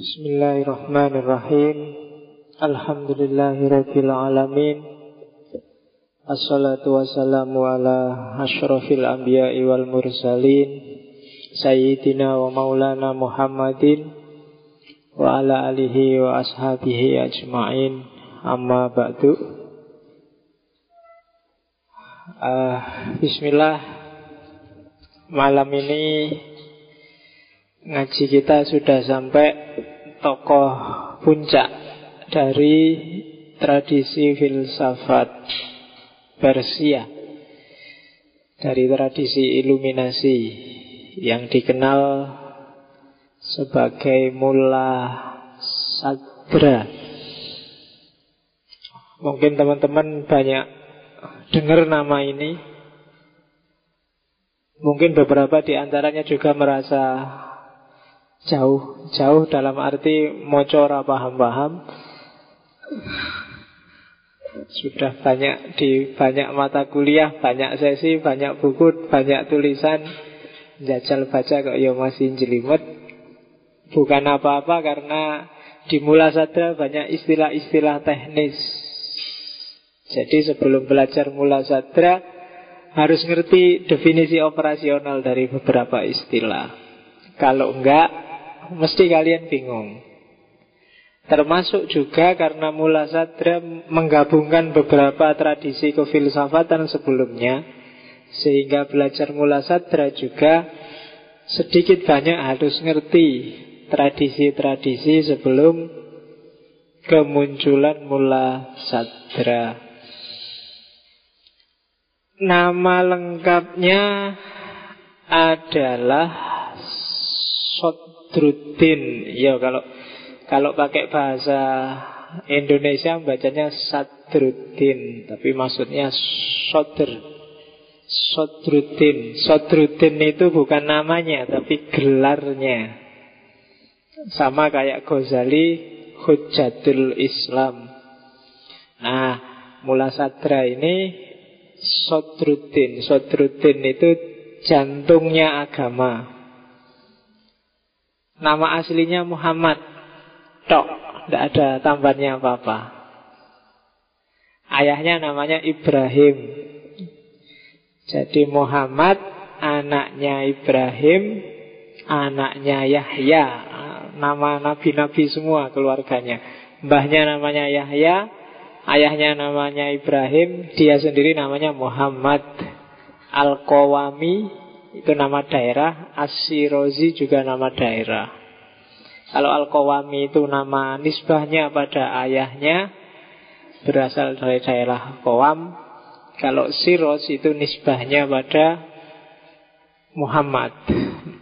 Bismillahirrahmanirrahim. Alhamdulillahirabbil alamin. Assalatu wassalamu ala asyrafil anbiya'i wal mursalin Sayyidina wa maulana Muhammadin Wa ala alihi wa ashabihi ajma'in. Amma ba'du. Uh, Bismillah. Malam ini Ngaji kita sudah sampai tokoh puncak dari tradisi filsafat Persia dari tradisi iluminasi yang dikenal sebagai Mula Sadra. Mungkin teman-teman banyak dengar nama ini. Mungkin beberapa di antaranya juga merasa Jauh, jauh dalam arti mocora paham-paham. Sudah banyak di banyak mata kuliah, banyak sesi, banyak buku, banyak tulisan. Jajal baca kok ya masih jelimet. Bukan apa-apa karena di mula sadra banyak istilah-istilah teknis. Jadi sebelum belajar mula sadra Harus ngerti definisi operasional dari beberapa istilah. Kalau enggak mesti kalian bingung. Termasuk juga karena Mula Sadra menggabungkan beberapa tradisi kefilsafatan sebelumnya Sehingga belajar Mula Sadra juga sedikit banyak harus ngerti tradisi-tradisi sebelum kemunculan Mula Sadra Nama lengkapnya adalah Sot Sadruddin. Ya kalau kalau pakai bahasa Indonesia bacanya Sadruddin, tapi maksudnya Sodr. Sadruddin. Sadruddin itu bukan namanya, tapi gelarnya. Sama kayak Ghazali, Hujatul Islam. Nah, Mula Sadra ini Sadruddin. Sadruddin itu jantungnya agama. Nama aslinya Muhammad. Tok Tidak ada tambahannya apa-apa. Ayahnya namanya Ibrahim. Jadi Muhammad Anaknya Ibrahim Anaknya Yahya. Nama nabi-nabi semua keluarganya. Mbahnya namanya Yahya Ayahnya namanya Ibrahim Dia sendiri namanya Muhammad. Al-Qawami itu nama daerah, Asirozi juga nama daerah. Kalau Al-Qawami itu nama nisbahnya pada ayahnya berasal dari daerah Qawam. Kalau Siroz itu nisbahnya pada Muhammad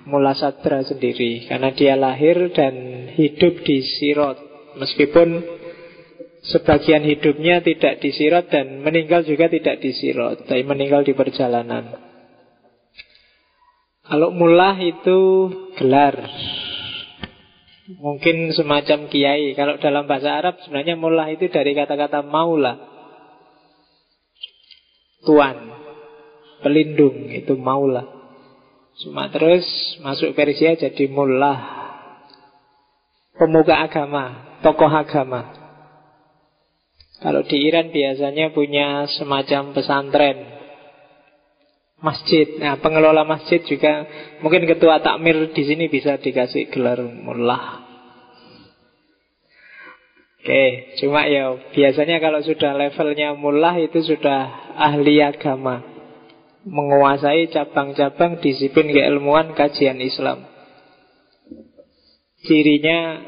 Mula Sadra sendiri Karena dia lahir dan hidup di Sirot Meskipun sebagian hidupnya tidak di Sirot Dan meninggal juga tidak di Sirot Tapi meninggal di perjalanan kalau mullah itu gelar. Mungkin semacam kiai. Kalau dalam bahasa Arab sebenarnya mullah itu dari kata-kata maula Tuan. Pelindung. Itu maula Cuma terus masuk Persia jadi mullah. Pemuka agama. Tokoh agama. Kalau di Iran biasanya punya semacam pesantren masjid. Nah, pengelola masjid juga mungkin ketua takmir di sini bisa dikasih gelar mullah. Oke, cuma ya biasanya kalau sudah levelnya mullah itu sudah ahli agama. Menguasai cabang-cabang disiplin keilmuan kajian Islam. Cirinya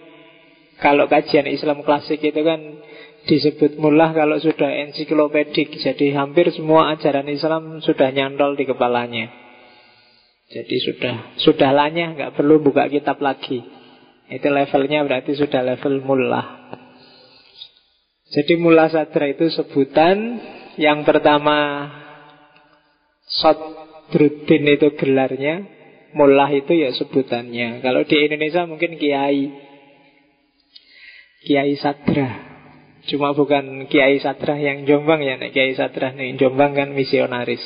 kalau kajian Islam klasik itu kan disebut mullah kalau sudah ensiklopedik. Jadi hampir semua ajaran Islam sudah nyantol di kepalanya. Jadi sudah sudah lanya, nggak perlu buka kitab lagi. Itu levelnya berarti sudah level mullah. Jadi mullah sadra itu sebutan yang pertama Sodruddin itu gelarnya, mullah itu ya sebutannya. Kalau di Indonesia mungkin kiai, kiai sadra. Cuma bukan Kiai Satrah yang Jombang ya Kiai Satrah nih Jombang kan misionaris.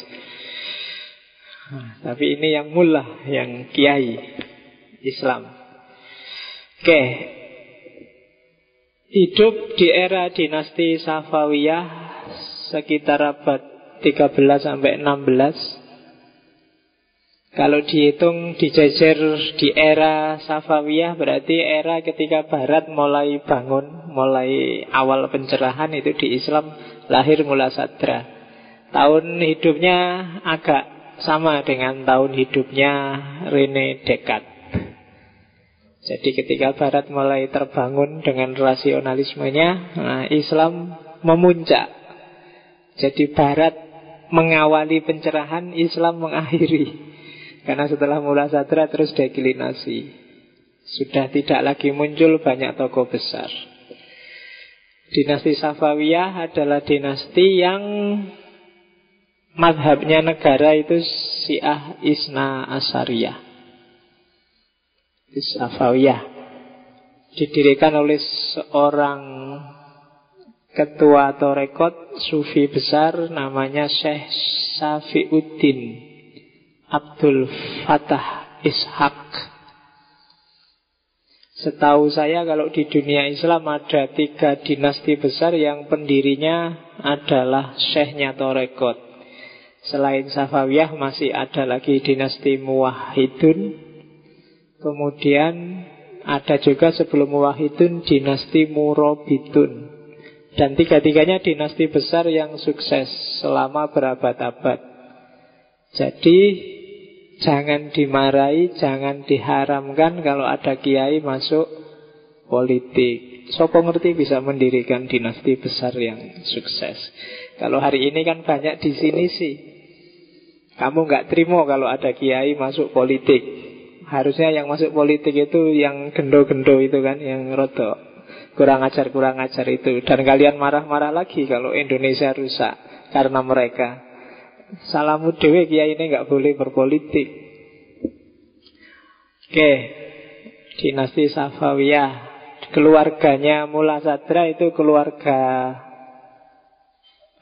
Nah, Tapi ini yang mullah Yang Kiai Islam. Oke. Hidup di era dinasti Safawiyah sekitar abad 13 sampai 16 kalau dihitung dijejer di era Safawiyah berarti era ketika Barat mulai bangun, mulai awal pencerahan itu di Islam lahir Mula Sadra. Tahun hidupnya agak sama dengan tahun hidupnya Rene Descartes. Jadi ketika Barat mulai terbangun dengan rasionalismenya, nah Islam memuncak. Jadi Barat mengawali pencerahan, Islam mengakhiri. Karena setelah mula sadra terus deklinasi. Sudah tidak lagi muncul banyak tokoh besar. Dinasti Safawiyah adalah dinasti yang Madhabnya negara itu Syiah Isna Asariyah. Safawiyah. Didirikan oleh seorang ketua atau rekod sufi besar namanya Syekh Safiuddin Abdul Fatah Ishak Setahu saya kalau di dunia Islam ada tiga dinasti besar yang pendirinya adalah Syekhnya Torekot. Selain Safawiyah masih ada lagi dinasti Muwahidun. Kemudian ada juga sebelum Muwahidun dinasti Murobidun. Dan tiga-tiganya dinasti besar yang sukses selama berabad-abad. Jadi Jangan dimarahi, jangan diharamkan kalau ada kiai masuk politik. Sopo ngerti bisa mendirikan dinasti besar yang sukses. Kalau hari ini kan banyak di sini sih. Kamu nggak terima kalau ada kiai masuk politik. Harusnya yang masuk politik itu yang gendo-gendo itu kan, yang roto kurang ajar kurang ajar itu. Dan kalian marah-marah lagi kalau Indonesia rusak karena mereka. Salamu dewe kiai ini nggak boleh berpolitik. Oke, dinasti Safawiyah. Keluarganya Mula Sadra itu keluarga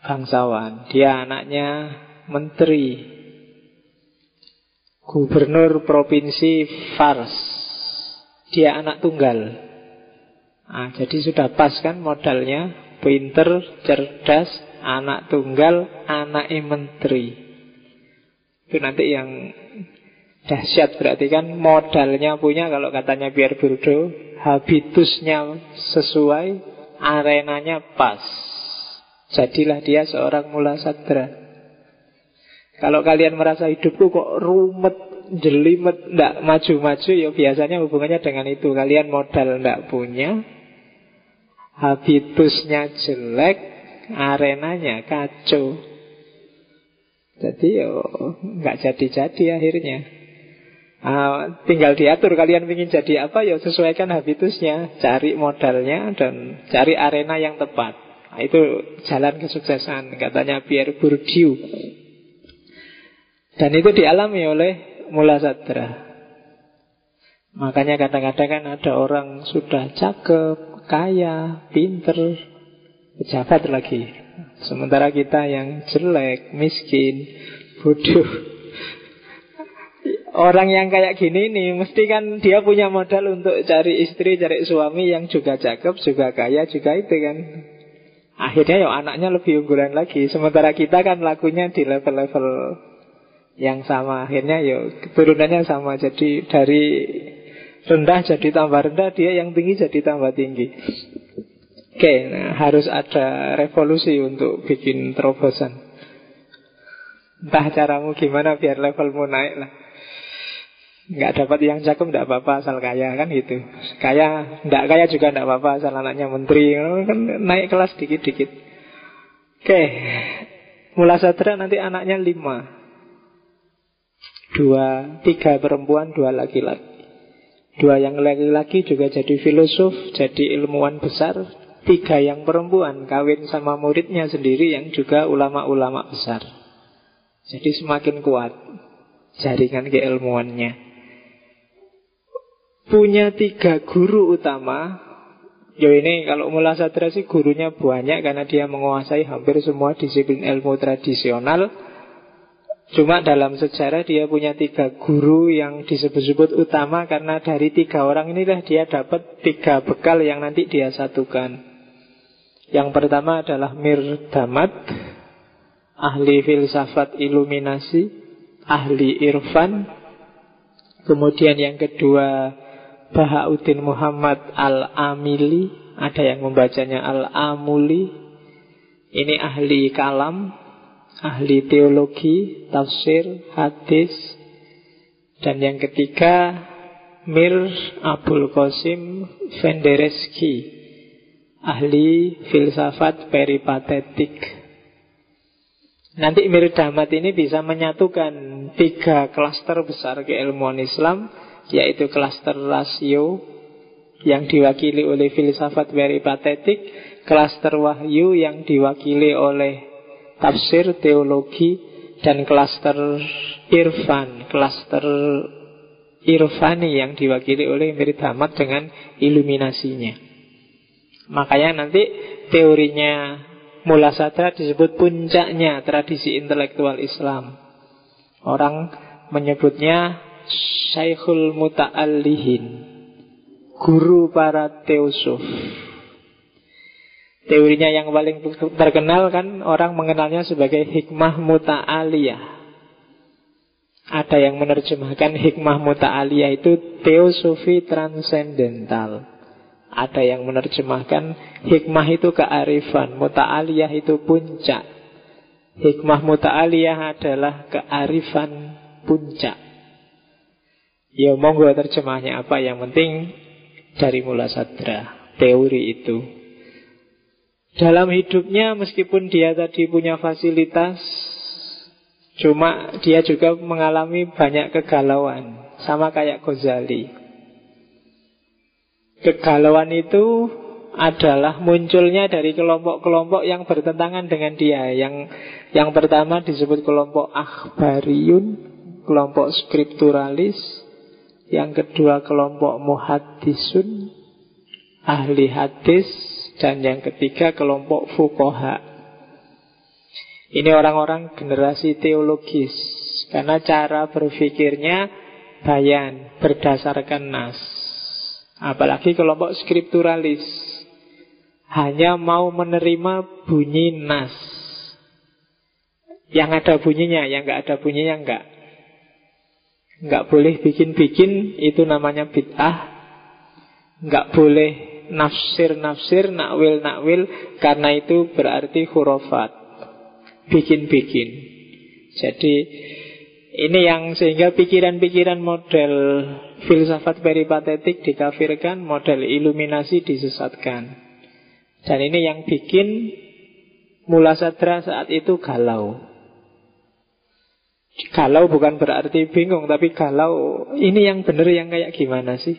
bangsawan. Dia anaknya menteri, gubernur provinsi Fars. Dia anak tunggal. Nah, jadi sudah pas kan modalnya, pinter, cerdas, anak tunggal, anak menteri. Itu nanti yang dahsyat berarti kan modalnya punya kalau katanya biar Burdo, habitusnya sesuai, arenanya pas. Jadilah dia seorang mula sadra. Kalau kalian merasa hidupku kok rumet, jelimet, ndak maju-maju, ya biasanya hubungannya dengan itu. Kalian modal ndak punya, habitusnya jelek, arenanya kacau. Jadi yo nggak jadi-jadi akhirnya. Uh, tinggal diatur kalian ingin jadi apa ya sesuaikan habitusnya, cari modalnya dan cari arena yang tepat. Nah, itu jalan kesuksesan katanya Pierre Bourdieu. Dan itu dialami oleh Mula Sadra. Makanya kadang-kadang kan ada orang sudah cakep, kaya, pinter, pejabat lagi. Sementara kita yang jelek, miskin, bodoh. Orang yang kayak gini nih, mesti kan dia punya modal untuk cari istri, cari suami yang juga cakep, juga kaya, juga itu kan. Akhirnya ya anaknya lebih unggulan lagi. Sementara kita kan lakunya di level-level yang sama. Akhirnya ya turunannya sama. Jadi dari rendah jadi tambah rendah, dia yang tinggi jadi tambah tinggi. Oke, nah harus ada revolusi untuk bikin terobosan. Entah caramu gimana biar levelmu naik lah. Nggak dapat yang cakep nggak apa-apa asal kaya kan gitu. Kaya nggak kaya juga nggak apa-apa asal anaknya menteri kan naik kelas dikit-dikit. Oke, Mula Sadra nanti anaknya lima. Dua, tiga perempuan, dua laki-laki. Dua yang laki-laki juga jadi filosof, jadi ilmuwan besar, Tiga yang perempuan kawin sama muridnya sendiri yang juga ulama-ulama besar. Jadi semakin kuat jaringan keilmuannya. Punya tiga guru utama. Yo ini kalau Mula Sadra sih gurunya banyak karena dia menguasai hampir semua disiplin ilmu tradisional. Cuma dalam sejarah dia punya tiga guru yang disebut-sebut utama karena dari tiga orang inilah dia dapat tiga bekal yang nanti dia satukan. Yang pertama adalah Mir Damad, ahli filsafat iluminasi, ahli irfan. Kemudian yang kedua Bahauddin Muhammad Al-Amili, ada yang membacanya Al-Amuli. Ini ahli kalam, ahli teologi, tafsir, hadis, dan yang ketiga Mir Abdul Qasim Vendereski, ahli filsafat peripatetik. Nanti Mir Damat ini bisa menyatukan tiga klaster besar keilmuan Islam, yaitu klaster rasio yang diwakili oleh filsafat peripatetik, klaster wahyu yang diwakili oleh tafsir, teologi, dan klaster irfan, klaster irfani yang diwakili oleh Mirid Hamad dengan iluminasinya. Makanya nanti teorinya Mula Sadra disebut puncaknya tradisi intelektual Islam. Orang menyebutnya Syekhul Muta'allihin, guru para teosuf. Teorinya yang paling terkenal kan orang mengenalnya sebagai hikmah muta'aliyah. Ada yang menerjemahkan hikmah muta'aliyah itu teosofi transendental. Ada yang menerjemahkan hikmah itu kearifan, muta'aliyah itu puncak. Hikmah muta'aliyah adalah kearifan puncak. Ya monggo terjemahnya apa yang penting dari mula sadra, teori itu. Dalam hidupnya meskipun dia tadi punya fasilitas Cuma dia juga mengalami banyak kegalauan Sama kayak Ghazali Kegalauan itu adalah munculnya dari kelompok-kelompok yang bertentangan dengan dia. Yang yang pertama disebut kelompok akhbariyun Kelompok skripturalis. Yang kedua kelompok muhadisun Ahli hadis. Dan yang ketiga kelompok fukoha Ini orang-orang generasi teologis. Karena cara berpikirnya bayan, berdasarkan nas Apalagi kelompok skripturalis Hanya mau menerima bunyi nas Yang ada bunyinya, yang nggak ada bunyinya nggak Nggak boleh bikin-bikin, itu namanya bid'ah Nggak boleh nafsir-nafsir, nakwil-nakwil karena itu berarti hurufat. Bikin-bikin. Jadi ini yang sehingga pikiran-pikiran model filsafat peripatetik dikafirkan, model iluminasi disesatkan. Dan ini yang bikin Mula Sadra saat itu galau. Galau bukan berarti bingung, tapi galau ini yang benar yang kayak gimana sih?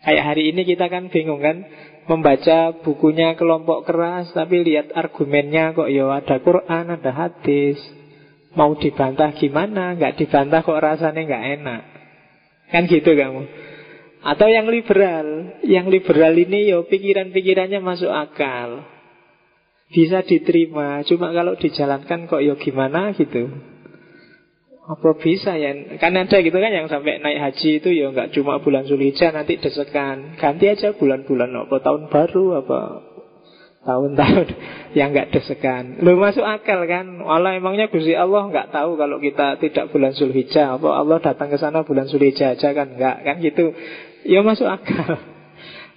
Kayak hari ini kita kan bingung kan Membaca bukunya kelompok keras Tapi lihat argumennya kok ya ada Quran, ada hadis Mau dibantah gimana Nggak dibantah kok rasanya nggak enak Kan gitu kamu. Atau yang liberal. Yang liberal ini yo ya pikiran-pikirannya masuk akal. Bisa diterima. Cuma kalau dijalankan kok yo ya gimana gitu. Apa bisa ya? Kan ada gitu kan yang sampai naik haji itu ya nggak cuma bulan Zulhijjah nanti desekan. Ganti aja bulan-bulan apa tahun baru apa tahun-tahun yang nggak desekan. Lu masuk akal kan? Allah emangnya Gusti Allah nggak tahu kalau kita tidak bulan Zulhijjah. Apa Allah datang ke sana bulan Zulhijjah aja kan nggak kan gitu? Ya masuk akal.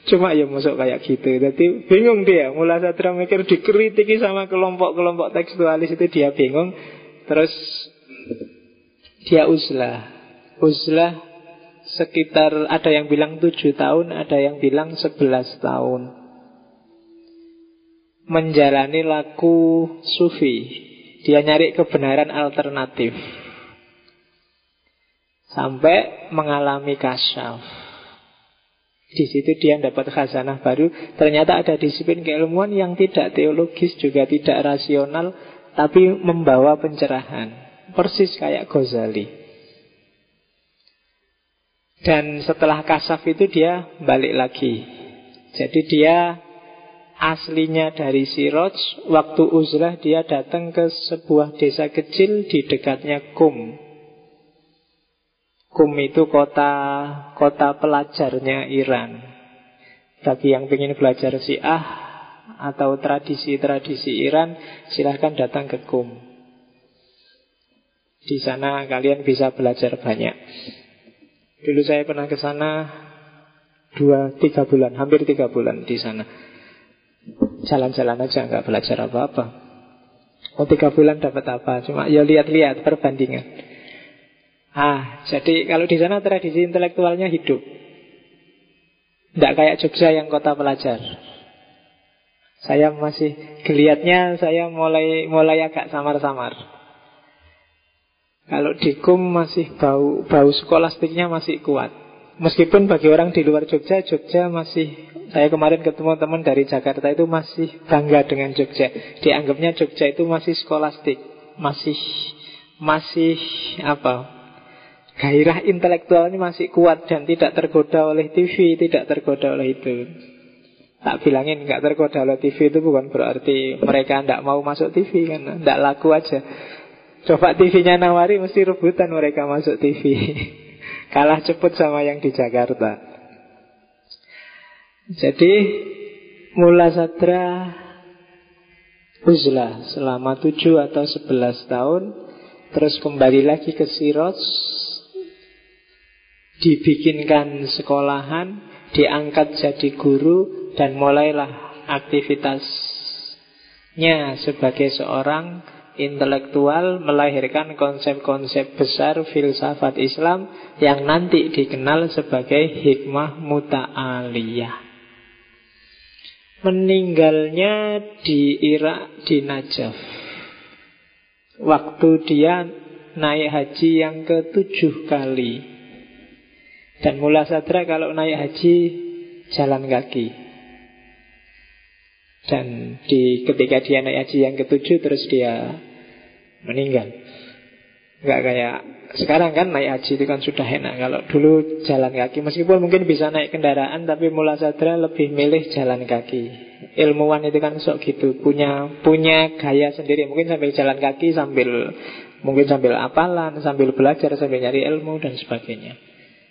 Cuma ya masuk kayak gitu Jadi bingung dia Mulai Sadra mikir dikritiki sama kelompok-kelompok tekstualis itu Dia bingung Terus dia uzlah Uzlah sekitar ada yang bilang tujuh tahun Ada yang bilang sebelas tahun Menjalani laku sufi Dia nyari kebenaran alternatif Sampai mengalami kasyaf di situ dia dapat khazanah baru. Ternyata ada disiplin keilmuan yang tidak teologis juga tidak rasional, tapi membawa pencerahan. Persis kayak Ghazali. Dan setelah kasaf itu dia balik lagi. Jadi dia aslinya dari Siroj, waktu uzlah dia datang ke sebuah desa kecil di dekatnya Kum. Kum itu kota kota pelajarnya Iran. Bagi yang ingin belajar Syiah atau tradisi-tradisi Iran, silahkan datang ke Kum. Di sana kalian bisa belajar banyak. Dulu saya pernah ke sana dua tiga bulan, hampir tiga bulan di sana. Jalan-jalan aja nggak belajar apa-apa. Oh tiga bulan dapat apa? Cuma ya lihat-lihat perbandingan. Ah, jadi kalau di sana tradisi intelektualnya hidup. Tidak kayak Jogja yang kota pelajar. Saya masih geliatnya saya mulai mulai agak samar-samar. Kalau di kum masih bau bau skolastiknya masih kuat. Meskipun bagi orang di luar Jogja, Jogja masih saya kemarin ketemu teman dari Jakarta itu masih bangga dengan Jogja. Dianggapnya Jogja itu masih skolastik, masih masih apa? Gairah intelektualnya masih kuat dan tidak tergoda oleh TV, tidak tergoda oleh itu. Tak bilangin nggak tergoda oleh TV itu bukan berarti mereka tidak mau masuk TV kan, tidak laku aja. Coba TV-nya nawari mesti rebutan mereka masuk TV. Kalah cepet sama yang di Jakarta. Jadi Mula Sadra Uzlah selama 7 atau 11 tahun Terus kembali lagi ke Siroj Dibikinkan sekolahan Diangkat jadi guru Dan mulailah aktivitasnya Sebagai seorang intelektual melahirkan konsep-konsep besar filsafat Islam yang nanti dikenal sebagai hikmah muta'aliyah meninggalnya di Irak di Najaf. Waktu dia naik haji yang ketujuh kali. Dan mula sadra kalau naik haji jalan kaki. Dan di ketika dia naik haji yang ketujuh terus dia meninggal. Enggak kayak sekarang kan naik haji itu kan sudah enak. Kalau dulu jalan kaki Meskipun mungkin bisa naik kendaraan Tapi mula sadra lebih milih jalan kaki. Ilmuwan itu kan sok gitu. Punya punya gaya sendiri. Mungkin sambil jalan kaki sambil Mungkin sambil apalan, sambil belajar Sambil nyari ilmu dan sebagainya.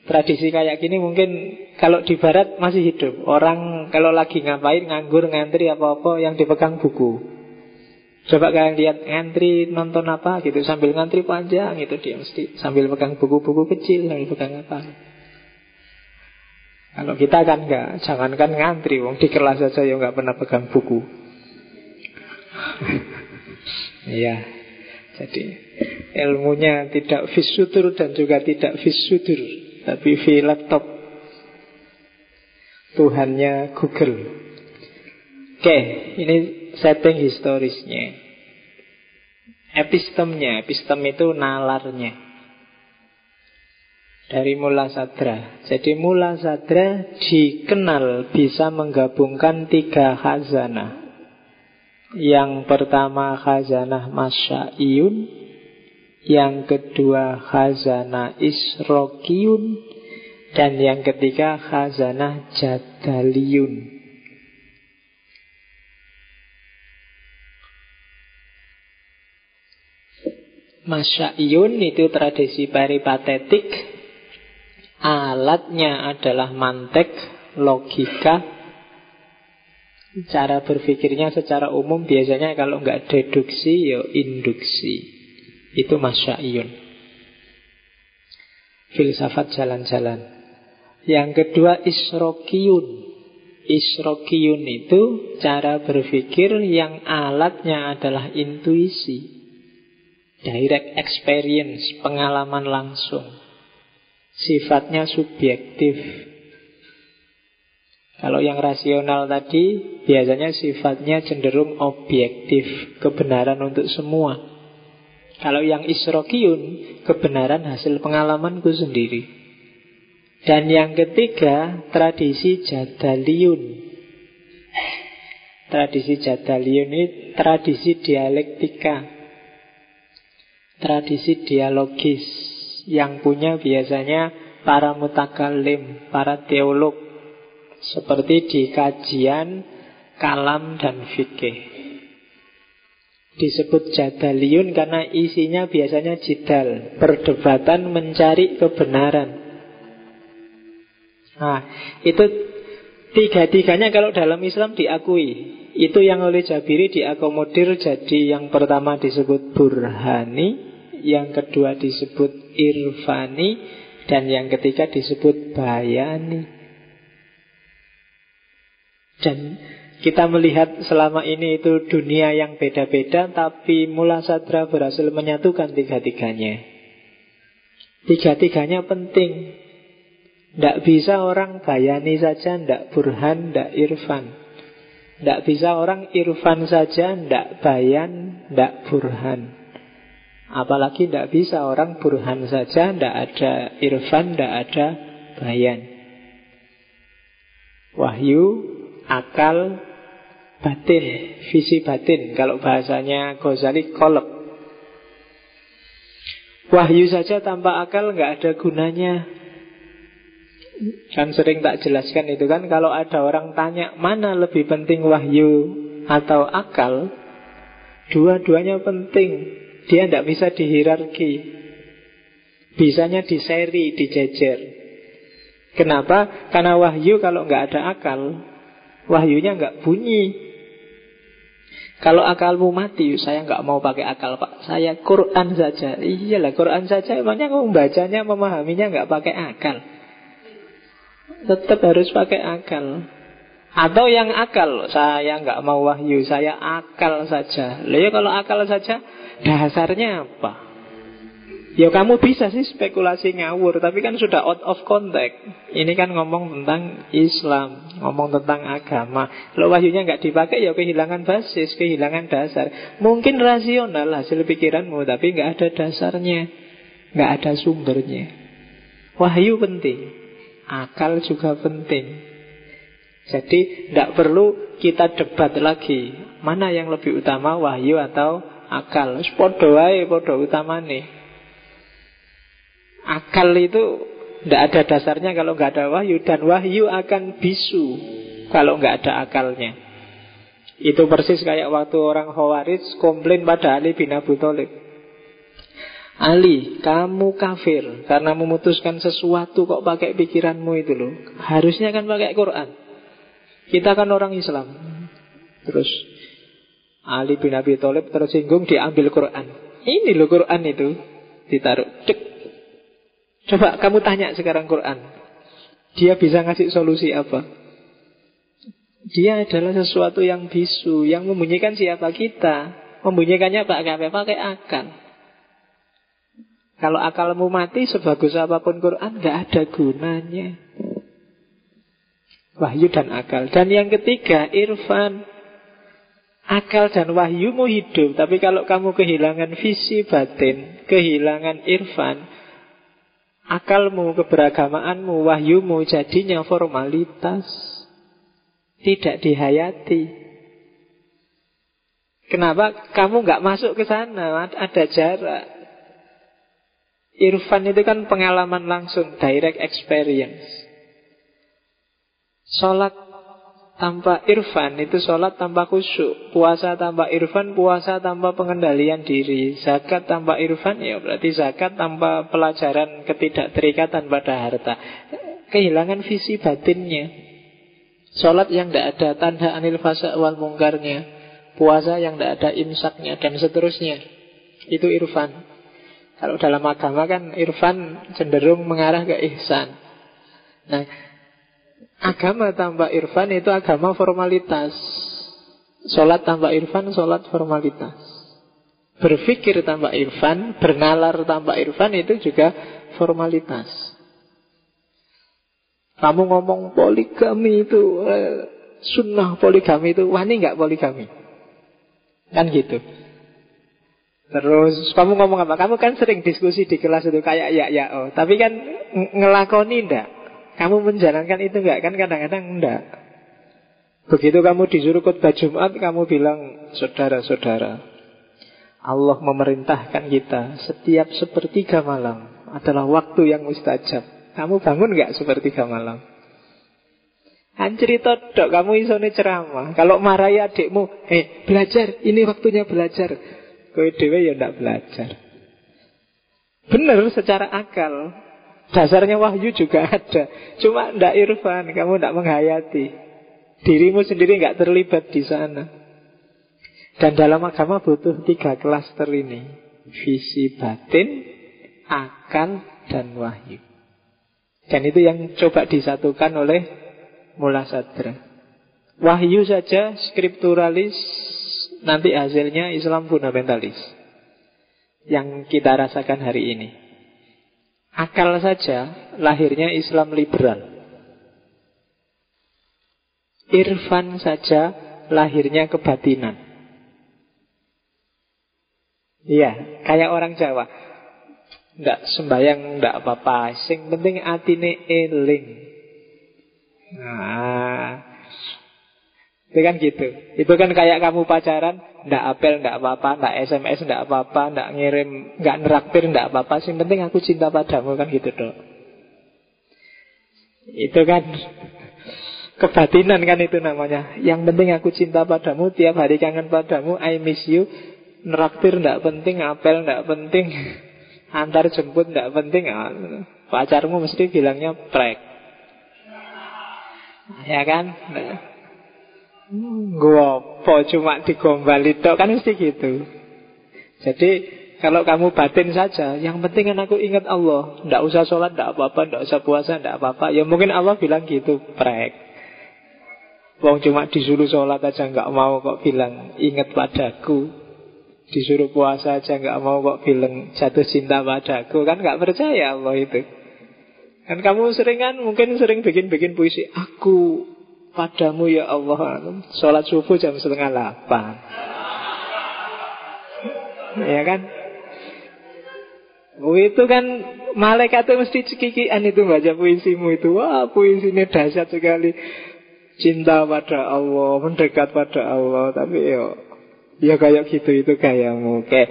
Tradisi kayak gini mungkin Kalau di barat masih hidup. Orang kalau lagi ngapain nganggur, ngantri apa-apa Yang dipegang buku Coba kalian lihat ngantri nonton apa gitu sambil ngantri panjang itu dia mesti sambil pegang buku-buku kecil sambil pegang apa. Kalau kita kan enggak, jangankan ngantri, wong di kelas saja ya enggak pernah pegang buku. Iya. Jadi ilmunya tidak visutur dan juga tidak visutur, tapi vi laptop. Tuhannya Google. Oke, ini setting historisnya. Epistemnya, epistem itu nalarnya. Dari Mula Sadra. Jadi Mula Sadra dikenal bisa menggabungkan tiga khazanah. Yang pertama khazanah Masya'iyun Yang kedua khazanah Isrokiyun Dan yang ketiga khazanah Jadaliyun Masya'iyun itu tradisi peripatetik Alatnya adalah mantek, logika. Cara berpikirnya secara umum biasanya kalau nggak deduksi ya induksi. Itu masya'iyun. Filsafat jalan-jalan. Yang kedua isrokiyun. Isrokiyun itu cara berpikir yang alatnya adalah intuisi Direct experience, pengalaman langsung. Sifatnya subjektif. Kalau yang rasional tadi biasanya sifatnya cenderung objektif, kebenaran untuk semua. Kalau yang isrokiyun, kebenaran hasil pengalamanku sendiri. Dan yang ketiga, tradisi jadaliyun. Tradisi jadaliyun ini tradisi dialektika tradisi dialogis yang punya biasanya para mutakalim, para teolog. Seperti di kajian kalam dan fikih. Disebut jadaliyun karena isinya biasanya jidal, perdebatan mencari kebenaran. Nah, itu tiga-tiganya kalau dalam Islam diakui. Itu yang oleh Jabiri diakomodir jadi yang pertama disebut burhani, yang kedua disebut irfani, dan yang ketiga disebut bayani. Dan kita melihat selama ini itu dunia yang beda-beda Tapi Mula Sadra berhasil menyatukan tiga-tiganya. Tiga-tiganya penting. Tidak bisa orang bayani saja Tidak burhan, tidak irfan. Tidak bisa orang irfan saja Tidak bayan, tidak burhan Apalagi tidak bisa orang burhan saja Tidak ada irfan, tidak ada bayan Wahyu, akal, batin, visi batin. Kalau bahasanya Ghazali, kolab. Wahyu saja tanpa akal nggak ada gunanya. Kan sering tak jelaskan itu kan Kalau ada orang tanya Mana lebih penting wahyu atau akal Dua-duanya penting Dia tidak bisa dihierarki Bisanya diseri, dijejer Kenapa? Karena wahyu kalau nggak ada akal Wahyunya nggak bunyi kalau akalmu mati, saya nggak mau pakai akal pak. Saya Quran saja. Iyalah Quran saja. Emangnya kamu membacanya, memahaminya nggak pakai akal. Tetap harus pakai akal. Atau yang akal, saya nggak mau wahyu, saya akal saja. Lalu ya kalau akal saja, dasarnya apa? Ya kamu bisa sih spekulasi ngawur Tapi kan sudah out of context. Ini kan ngomong tentang Islam Ngomong tentang agama. Kalau wahyunya nggak dipakai ya kehilangan basis Kehilangan dasar. Mungkin rasional hasil pikiranmu Tapi nggak ada dasarnya nggak ada sumbernya. Wahyu penting Akal juga penting Jadi tidak perlu kita debat lagi Mana yang lebih utama wahyu atau akal Podo podo utama nih Akal itu tidak ada dasarnya kalau nggak ada wahyu dan wahyu akan bisu kalau nggak ada akalnya. Itu persis kayak waktu orang Khawarij komplain pada Ali bin Abu Thalib. Ali, kamu kafir karena memutuskan sesuatu kok pakai pikiranmu itu loh. Harusnya kan pakai Quran. Kita kan orang Islam. Terus Ali bin Abi Thalib tersinggung diambil Quran. Ini loh Quran itu ditaruh cek Coba kamu tanya sekarang Quran. Dia bisa ngasih solusi apa? Dia adalah sesuatu yang bisu, yang membunyikan siapa kita. Membunyikannya pakai Pakai akal. Kalau akalmu mati sebagus apa pun Quran nggak ada gunanya. Wahyu dan akal. Dan yang ketiga, irfan. Akal dan wahyumu hidup, tapi kalau kamu kehilangan visi batin, kehilangan irfan, akalmu, keberagamaanmu, wahyumu jadinya formalitas. Tidak dihayati. Kenapa kamu nggak masuk ke sana? Ada jarak. Irfan itu kan pengalaman langsung, direct experience. Sholat tanpa irfan itu sholat tanpa khusyuk. Puasa tanpa irfan, puasa tanpa pengendalian diri. Zakat tanpa irfan, ya berarti zakat tanpa pelajaran ketidakterikatan pada harta. Kehilangan visi batinnya. Sholat yang tidak ada tanda anil fasa wal mungkarnya. Puasa yang tidak ada imsaknya dan seterusnya. Itu irfan. Kalau dalam agama kan irfan cenderung mengarah ke ihsan. Nah Agama tanpa irfan itu agama formalitas. Sholat tanpa irfan, sholat formalitas. Berpikir tanpa irfan, bernalar tanpa irfan itu juga formalitas. Kamu ngomong poligami itu eh, sunnah poligami itu wani nggak poligami? Kan gitu. Terus kamu ngomong apa? Kamu kan sering diskusi di kelas itu kayak ya ya oh, tapi kan ngelakoni ndak? Kamu menjalankan itu enggak? Kan kadang-kadang enggak. Begitu kamu disuruh khutbah Jumat, kamu bilang, saudara-saudara, Allah memerintahkan kita setiap sepertiga malam adalah waktu yang mustajab. Kamu bangun enggak sepertiga malam? Kan cerita dok, kamu isone ceramah. Kalau marahi adikmu, eh belajar, ini waktunya belajar. Kowe dewe ya ndak belajar. Benar secara akal. Dasarnya wahyu juga ada. Cuma ndak irfan, kamu ndak menghayati. Dirimu sendiri nggak terlibat di sana. Dan dalam agama butuh tiga klaster ini. Visi batin, akal, dan wahyu. Dan itu yang coba disatukan oleh mula sadra. Wahyu saja skripturalis nanti hasilnya Islam fundamentalis. Yang kita rasakan hari ini. Akal saja lahirnya Islam liberal. Irfan saja lahirnya kebatinan. Iya, kayak orang Jawa. Nggak sembayang, nggak apa-apa. Sing penting atine eling. Nah, itu kan gitu. Itu kan kayak kamu pacaran, ndak apel, ndak apa-apa, ndak SMS, ndak apa-apa, ndak ngirim, nggak neraktir, ndak apa-apa. Yang penting aku cinta padamu kan gitu dong. Itu kan kebatinan kan itu namanya. Yang penting aku cinta padamu, tiap hari kangen padamu, I miss you. Neraktir ndak penting, apel ndak penting, antar jemput ndak penting. Ah, pacarmu mesti bilangnya prek. Ya kan? Gua apa cuma digombal itu kan mesti gitu. Jadi kalau kamu batin saja, yang penting kan aku ingat Allah. Tidak usah sholat, tidak apa-apa, tidak usah puasa, tidak apa-apa. Ya mungkin Allah bilang gitu, prek. Wong cuma disuruh sholat aja nggak mau kok bilang ingat padaku. Disuruh puasa aja nggak mau kok bilang jatuh cinta padaku. Kan nggak percaya Allah itu. Kan kamu sering kan mungkin sering bikin-bikin puisi Aku padamu ya Allah. Sholat subuh jam setengah delapan. Ya kan? Oh itu kan malaikat itu mesti cekikian itu baca puisimu itu. Wah puisinya dahsyat sekali. Cinta pada Allah Mendekat pada Allah. Tapi ya Ya kayak gitu itu kayamu. Kayak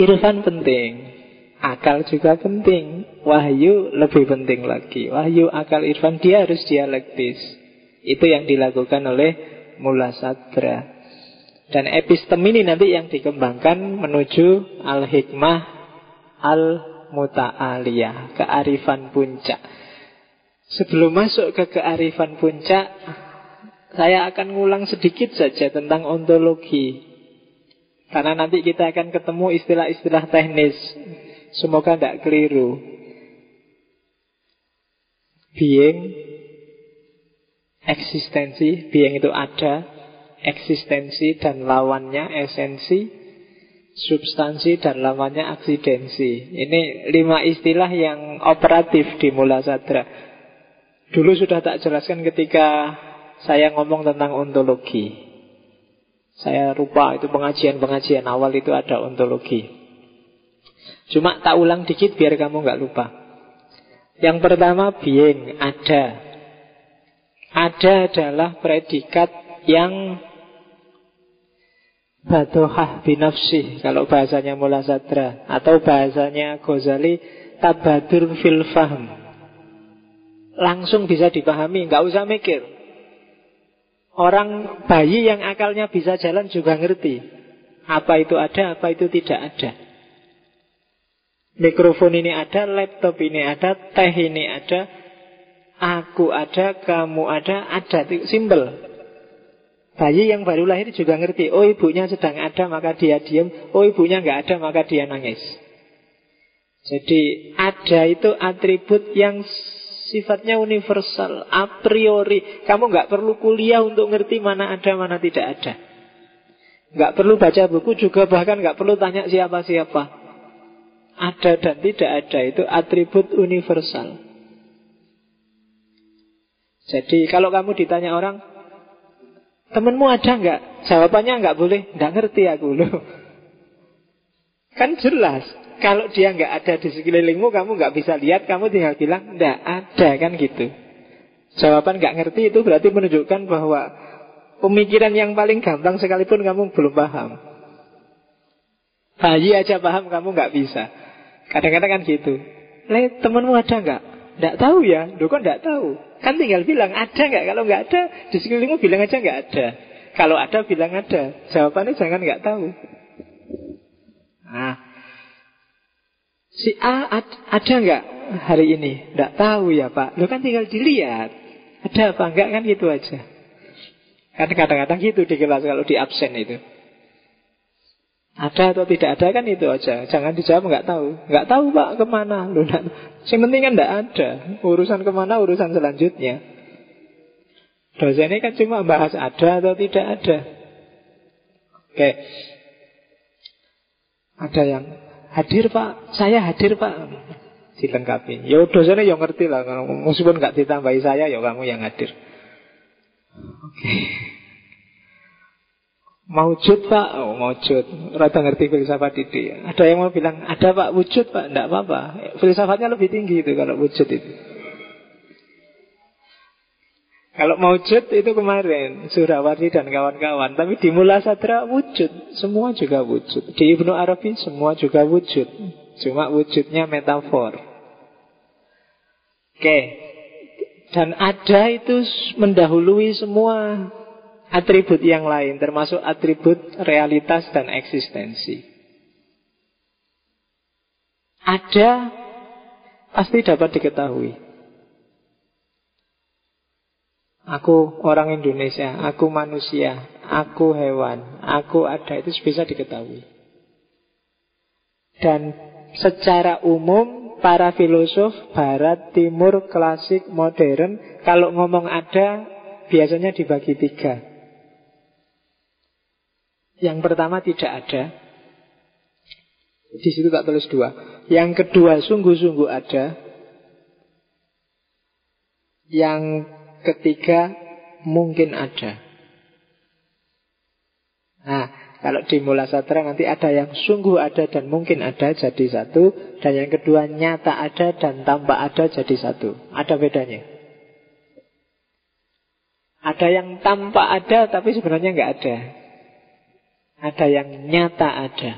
Irfan penting. Akal juga penting. Wahyu lebih penting lagi. Wahyu, akal, irfan dia harus dialektis Itu yang dilakukan oleh Mula Sadra Dan epistem ini nanti yang dikembangkan Menuju al-hikmah Al-muta'aliyah Kearifan puncak. Sebelum masuk ke kearifan puncak Saya akan ngulang sedikit saja tentang ontologi. Karena nanti kita akan ketemu istilah-istilah teknis. Semoga tidak keliru. Being, eksistensi, being itu ada, eksistensi dan lawannya esensi, substansi dan lawannya aksidensi. Ini lima istilah yang operatif di Mula Sadra. Dulu sudah tak jelaskan ketika saya ngomong tentang ontologi. Saya lupa itu pengajian-pengajian awal itu ada ontologi. Cuma tak ulang dikit biar kamu nggak lupa. Yang pertama being, ada. Ada adalah predikat yang Badohah binafsih Kalau bahasanya Mula Sadra Atau bahasanya Ghazali Tabadur fil fahm. Langsung bisa dipahami nggak usah mikir. Orang bayi yang akalnya bisa jalan juga ngerti Apa itu ada, apa itu tidak ada. Mikrofon ini ada, laptop ini ada, teh ini ada, aku ada, kamu ada, ada. Simbol. Bayi yang baru lahir juga ngerti. Oh ibunya sedang ada maka dia diam. Oh ibunya nggak ada maka dia nangis. Jadi ada itu atribut yang sifatnya universal, a priori. Kamu nggak perlu kuliah untuk ngerti mana ada, mana tidak ada. Nggak perlu baca buku juga bahkan nggak perlu tanya siapa-siapa. Ada dan tidak ada itu atribut universal. Jadi kalau kamu ditanya orang, temenmu ada nggak? Jawabannya nggak boleh, nggak ngerti aku loh. Kan jelas, kalau dia nggak ada di sekelilingmu, kamu nggak bisa lihat, kamu tinggal bilang nggak ada kan gitu. Jawaban nggak ngerti itu berarti menunjukkan bahwa pemikiran yang paling gampang sekalipun kamu belum paham. Bayi aja paham, kamu nggak bisa. Kadang-kadang kan gitu. Le, temenmu ada nggak? Tidak tahu ya, Loh kok tidak tahu? Kan tinggal bilang, ada nggak? Kalau nggak ada, di sekelilingmu bilang aja nggak ada. Kalau ada, bilang ada. Jawabannya jangan nggak tahu. Nah, si A ad, ada nggak hari ini? Tidak tahu ya Pak. Lo kan tinggal dilihat. Ada apa enggak kan gitu aja. Kan kadang-kadang gitu di kelas kalau di absen itu. Ada atau tidak ada kan itu aja. Jangan dijawab nggak tahu. Nggak tahu pak ke mana. Loh, yang penting kan nggak ada. Urusan ke mana urusan selanjutnya. Dosen ini kan cuma bahas ada atau tidak ada. Oke. Ada yang hadir pak. Saya hadir pak. Dilengkapi. Ya dosennya yang ngerti lah. Meskipun nggak ditambahi saya ya kamu yang hadir. Oke. Maujud pak, oh maujud. Rata ngerti filsafat itu ya. Ada yang mau bilang, ada pak wujud pak, tidak apa-apa. Filsafatnya lebih tinggi itu kalau wujud itu. Kalau maujud itu kemarin Surawardi dan kawan-kawan Tapi di Mula Sadra wujud Semua juga wujud. Di Ibnu Arabi semua juga wujud. Cuma wujudnya metafor. Oke. Dan ada itu mendahului semua atribut yang lain, termasuk atribut realitas dan eksistensi. Ada pasti dapat diketahui. Aku orang Indonesia, aku manusia, aku hewan, aku ada, itu bisa diketahui. Dan secara umum para filosof barat, timur, klasik, modern Kalau ngomong ada biasanya dibagi tiga yang pertama tidak ada. Di situ tak tulis dua. Yang kedua sungguh-sungguh ada. Yang ketiga mungkin ada. Nah, kalau di Mula Satra nanti ada yang sungguh ada dan mungkin ada jadi satu. Dan yang kedua nyata ada dan tampak ada jadi satu. Ada bedanya. Ada yang tampak ada tapi sebenarnya nggak ada. Ada yang nyata ada.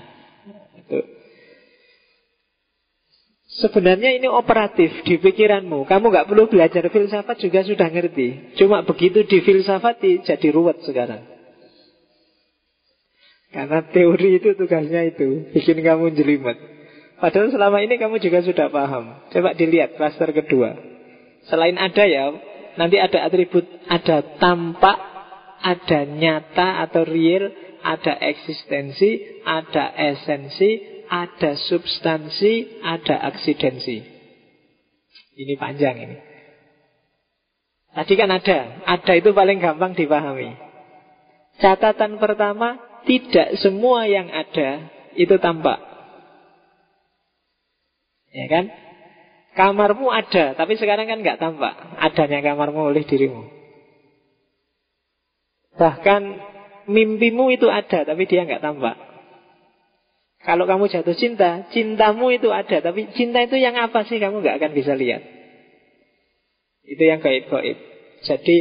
Sebenarnya ini operatif di pikiranmu. Kamu nggak perlu belajar filsafat juga sudah ngerti. Cuma begitu di filsafat jadi ruwet sekarang. Karena teori itu tugasnya itu bikin kamu jelimet. Padahal selama ini kamu juga sudah paham. Coba dilihat klaster kedua. Selain ada ya, nanti ada atribut ada tampak, ada nyata atau real, ada eksistensi, ada esensi, ada substansi, ada aksidensi. Ini panjang ini. Tadi kan ada, ada itu paling gampang dipahami. Catatan pertama, tidak semua yang ada itu tampak. Ya kan? Kamarmu ada, tapi sekarang kan nggak tampak adanya kamarmu oleh dirimu. Bahkan mimpimu itu ada tapi dia nggak tampak. Kalau kamu jatuh cinta, cintamu itu ada, tapi cinta itu yang apa sih kamu nggak akan bisa lihat. Itu yang gaib-gaib. Jadi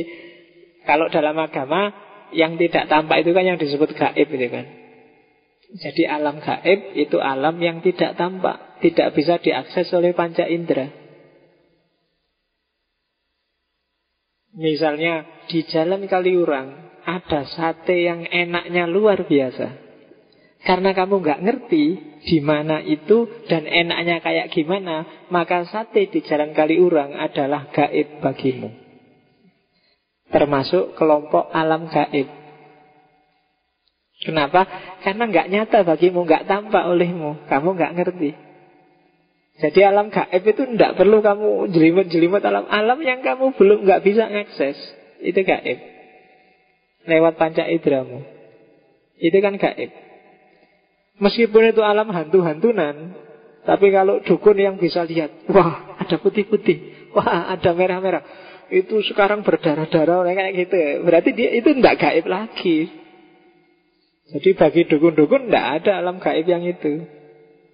kalau dalam agama yang tidak tampak itu kan yang disebut gaib itu kan. Jadi alam gaib itu alam yang tidak tampak, tidak bisa diakses oleh panca indera. Misalnya di jalan Kaliurang ada sate yang enaknya luar biasa. Karena kamu nggak ngerti di mana itu dan enaknya kayak gimana, maka sate di Jalan Kaliurang adalah gaib bagimu. Termasuk kelompok alam gaib. Kenapa? Karena nggak nyata bagimu, nggak tampak olehmu, kamu nggak ngerti. Jadi alam gaib itu tidak perlu kamu jelimet-jelimet alam alam yang kamu belum nggak bisa akses. Itu gaib lewat panca idramu. Itu kan gaib. Meskipun itu alam hantu-hantunan, tapi kalau dukun yang bisa lihat, wah ada putih-putih, wah ada merah-merah, itu sekarang berdarah-darah kayak gitu. Berarti dia itu tidak gaib lagi. Jadi bagi dukun-dukun tidak ada alam gaib yang itu.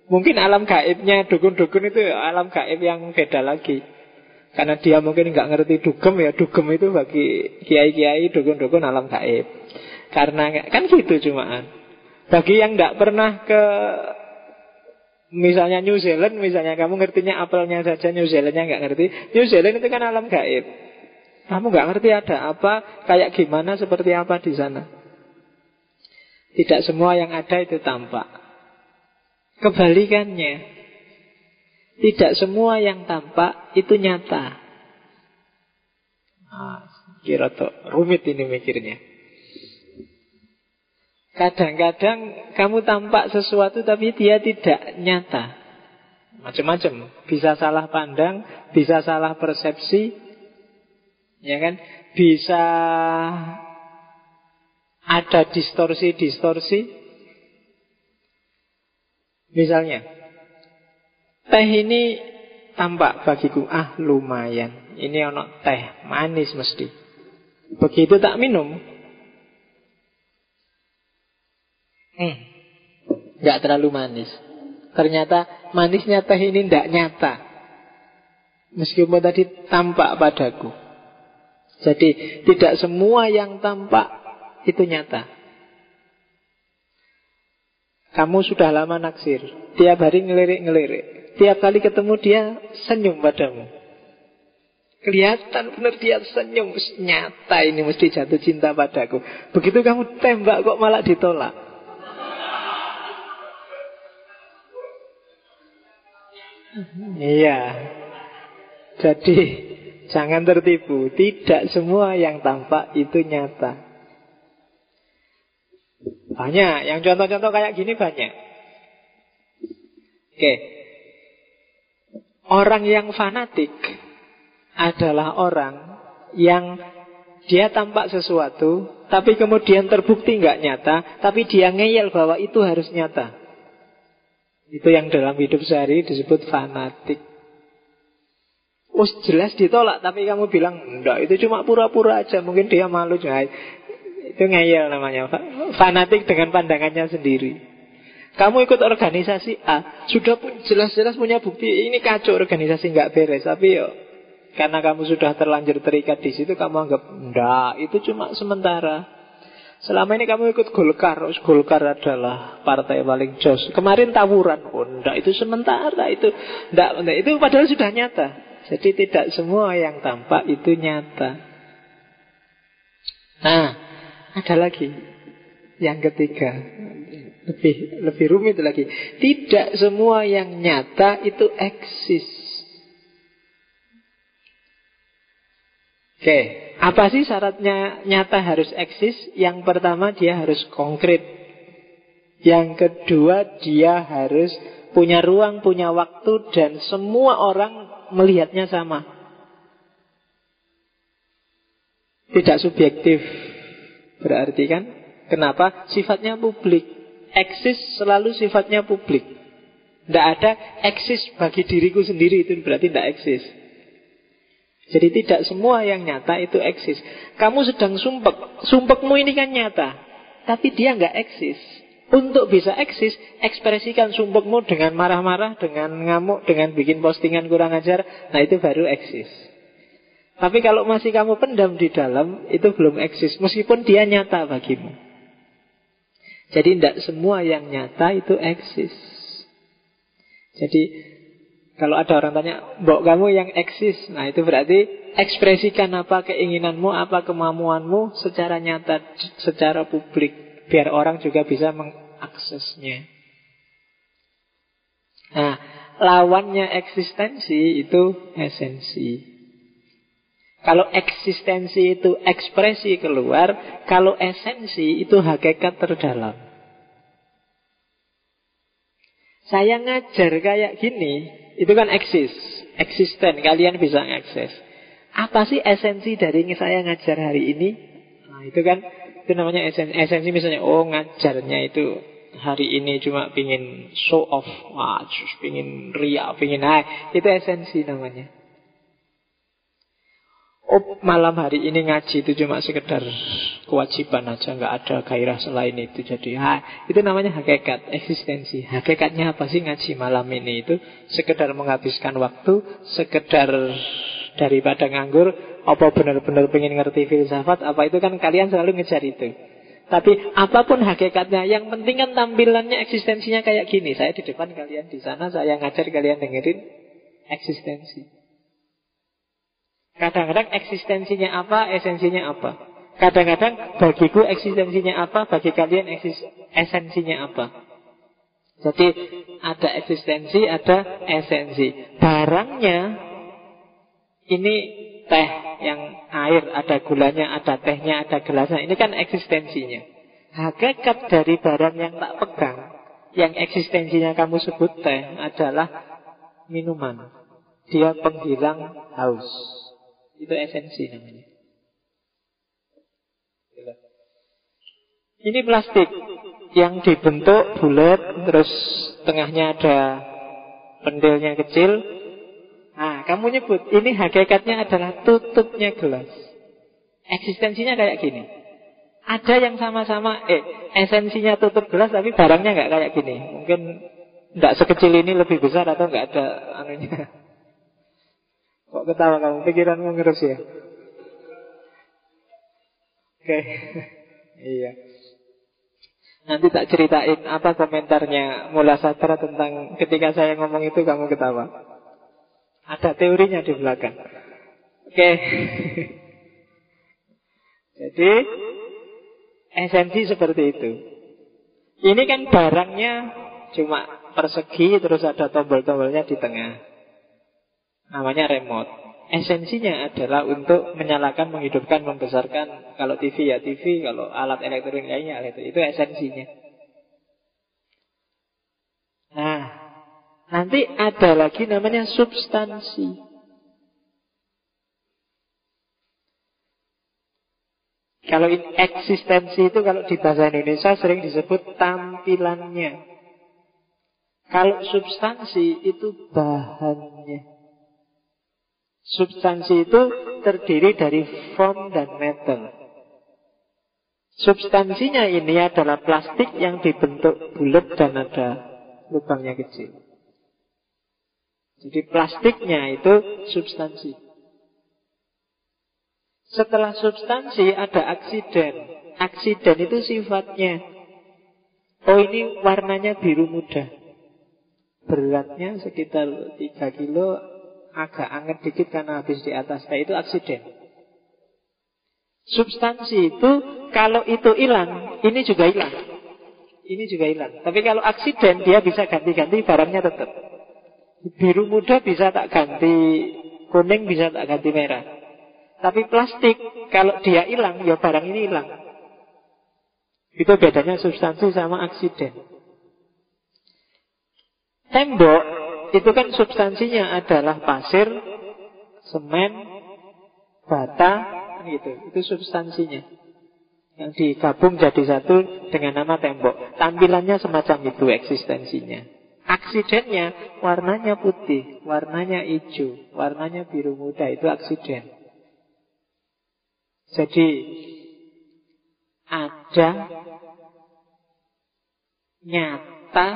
Mungkin alam gaibnya dukun-dukun itu alam gaib yang beda lagi. Karena dia mungkin nggak ngerti dugem ya Dugem itu bagi kiai-kiai dukun-dukun alam gaib Karena kan gitu cumaan Bagi yang nggak pernah ke Misalnya New Zealand, misalnya kamu ngertinya apelnya saja, New Zealandnya nggak ngerti. New Zealand itu kan alam gaib. Kamu nggak ngerti ada apa, kayak gimana, seperti apa di sana. Tidak semua yang ada itu tampak. Kebalikannya, tidak semua yang tampak itu nyata. Nah, kira tuh rumit ini mikirnya. Kadang-kadang kamu tampak sesuatu tapi dia tidak nyata. Macam-macam. Bisa salah pandang, bisa salah persepsi, ya kan? Bisa ada distorsi-distorsi. Misalnya, teh ini tampak bagiku, ah lumayan. Ini ono teh, manis mesti. Begitu tak minum, Hmm. Gak terlalu manis. Ternyata manisnya teh ini tidak nyata. Meskipun tadi tampak padaku. Jadi tidak semua yang tampak itu nyata. Kamu sudah lama naksir. Tiap hari ngelirik-ngelirik. Tiap kali ketemu dia senyum padamu. Kelihatan benar dia senyum. Nyata ini mesti jatuh cinta padaku. Begitu kamu tembak kok malah ditolak. Iya. Jadi jangan tertipu. Tidak semua yang tampak itu nyata. Banyak. Yang contoh-contoh kayak gini banyak. Oke. Orang yang fanatik adalah orang yang dia tampak sesuatu, tapi kemudian terbukti nggak nyata, tapi dia ngeyel bahwa itu harus nyata. Itu yang dalam hidup sehari disebut fanatik. Us jelas ditolak tapi kamu bilang enggak itu cuma pura-pura aja mungkin dia malu itu ngeyel namanya fanatik dengan pandangannya sendiri. Kamu ikut organisasi A sudah jelas-jelas punya bukti ini kacau organisasi nggak beres tapi yo karena kamu sudah terlanjur terikat di situ kamu anggap enggak itu cuma sementara. Selama ini kamu ikut Golkar, Golkar adalah partai paling jos. Kemarin tawuran, oh enggak, itu sementara, itu enggak, enggak, itu padahal sudah nyata. Jadi tidak semua yang tampak itu nyata. Nah, ada lagi yang ketiga, lebih lebih rumit lagi. Tidak semua yang nyata itu eksis. Oke, apa sih syaratnya nyata harus eksis? Yang pertama dia harus konkret. Yang kedua dia harus punya ruang, punya waktu dan semua orang melihatnya sama. Tidak subjektif. Berarti kan kenapa? Sifatnya publik. Eksis selalu sifatnya publik. Tidak ada eksis bagi diriku sendiri itu berarti tidak eksis. Jadi tidak semua yang nyata itu eksis. Kamu sedang sumpek, sumpekmu ini kan nyata, tapi dia nggak eksis. Untuk bisa eksis, ekspresikan sumpekmu dengan marah-marah, dengan ngamuk, dengan bikin postingan kurang ajar, nah itu baru eksis. Tapi kalau masih kamu pendam di dalam, itu belum eksis, meskipun dia nyata bagimu. Jadi tidak semua yang nyata itu eksis. Jadi kalau ada orang tanya, mbok kamu yang eksis, nah itu berarti ekspresikan apa keinginanmu, apa kemampuanmu secara nyata, secara publik, biar orang juga bisa mengaksesnya. Nah, lawannya eksistensi itu esensi. Kalau eksistensi itu ekspresi keluar, kalau esensi itu hakikat terdalam. Saya ngajar kayak gini, itu kan eksis, eksisten, kalian bisa ngakses. Apa sih esensi dari saya ngajar hari ini? Nah, itu kan itu namanya esensi. Esensi misalnya, oh ngajarnya itu hari ini cuma pingin show off, wah, pingin ria, pingin nah, itu esensi namanya. Oh malam hari ini ngaji itu cuma sekedar kewajiban aja nggak ada gairah selain itu jadi ha, itu namanya hakikat eksistensi hakikatnya apa sih ngaji malam ini itu sekedar menghabiskan waktu sekedar daripada nganggur apa benar-benar pengen ngerti filsafat apa itu kan kalian selalu ngejar itu Tapi apa pun hakikatnya, yang penting kan tampilannya, eksistensinya kayak gini. Saya di depan, kalian di sana, saya ngajar, kalian dengerin eksistensi. Kadang-kadang eksistensinya apa, esensinya apa. Kadang-kadang bagiku eksistensinya apa, bagi kalian eksis esensinya apa. Jadi ada eksistensi, ada esensi. Barangnya ini teh yang air, ada gulanya, ada tehnya, ada gelasnya. Ini kan eksistensinya. Hakikat dari barang yang tak pegang, yang eksistensinya kamu sebut teh adalah minuman. Dia penghilang haus. Itu esensi namanya. Ini plastik yang dibentuk bulat, terus tengahnya ada pentilnya kecil, Nah, kamu nyebut ini hakikatnya adalah tutupnya gelas. Eksistensinya kayak gini. Ada yang sama-sama, eh, esensinya tutup gelas tapi barangnya nggak kayak gini. Mungkin nggak sekecil ini lebih besar atau nggak ada anunya. Kok ketawa kamu? Pikiranmu ngerus ya? Oke, iya. Nanti tak ceritain apa komentarnya Mula Satra tentang ketika saya ngomong itu kamu ketawa. Ada teorinya di belakang. Oke. Jadi esensi seperti itu. Ini kan barangnya cuma persegi terus ada tombol-tombolnya di tengah. Namanya remote. Esensinya adalah untuk menyalakan, menghidupkan, membesarkan. Kalau TV ya TV, kalau alat elektronik lainnya itu. Itu esensinya. Nah, Nanti ada lagi namanya substansi. Kalau eksistensi itu kalau di bahasa Indonesia sering disebut tampilannya. Kalau substansi itu bahannya. Substansi itu terdiri dari form dan metal. Substansinya ini adalah plastik yang dibentuk bulat dan ada lubangnya kecil. Jadi plastiknya itu substansi. Setelah substansi ada aksiden. Aksiden itu sifatnya. Oh ini warnanya biru muda. Beratnya sekitar 3 kilo. Agak anget dikit karena habis di atas. Nah itu aksiden. Substansi itu kalau itu hilang, ini juga hilang. Ini juga hilang. Tapi kalau aksiden dia bisa ganti-ganti barangnya tetap. Biru muda bisa tak ganti kuning, bisa tak ganti merah. Tapi plastik, kalau dia hilang, ya barang ini hilang. Itu bedanya substansi sama aksiden. Tembok itu kan substansinya adalah pasir, semen, bata, gitu. Itu substansinya. Yang digabung jadi satu dengan nama tembok. Tampilannya semacam itu eksistensinya. Aksidennya warnanya putih, warnanya hijau, warnanya biru muda itu aksiden. Jadi ada nyata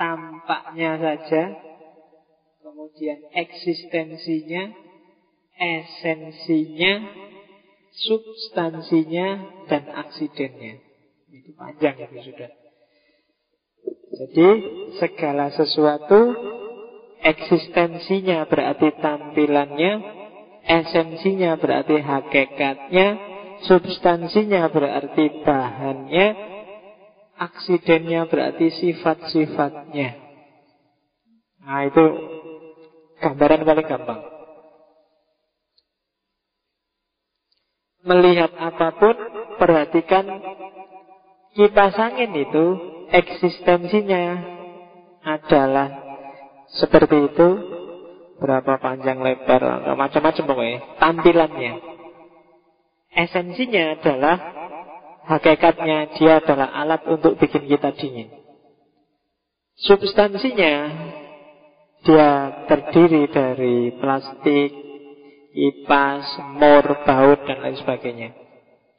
tampaknya saja, kemudian eksistensinya, esensinya, substansinya, dan aksidennya. Itu panjang itu sudah. Jadi segala sesuatu eksistensinya berarti tampilannya, esensinya berarti hakikatnya, substansinya berarti bahannya, aksidennya berarti sifat-sifatnya. Nah itu gambaran paling gampang. Melihat apa pun, perhatikan kipas angin itu eksistensinya adalah seperti itu berapa panjang lebar macam-macam pokoknya tampilannya esensinya adalah hakikatnya dia adalah alat untuk bikin kita dingin substansinya dia terdiri dari plastik kipas, mor, baut dan lain sebagainya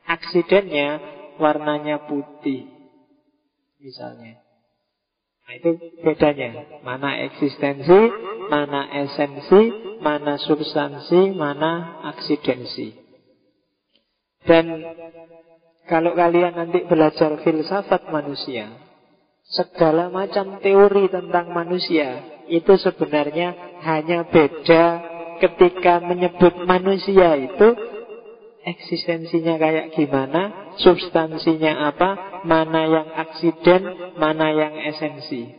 aksidennya warnanya putih misalnya. Nah, itu bedanya. Mana eksistensi, mana esensi, mana substansi, mana aksidensi. Dan kalau kalian nanti belajar filsafat manusia, segala macam teori tentang manusia itu sebenarnya hanya beda ketika menyebut manusia itu eksistensinya kayak gimana, substansinya apa, mana yang aksiden, mana yang esensi.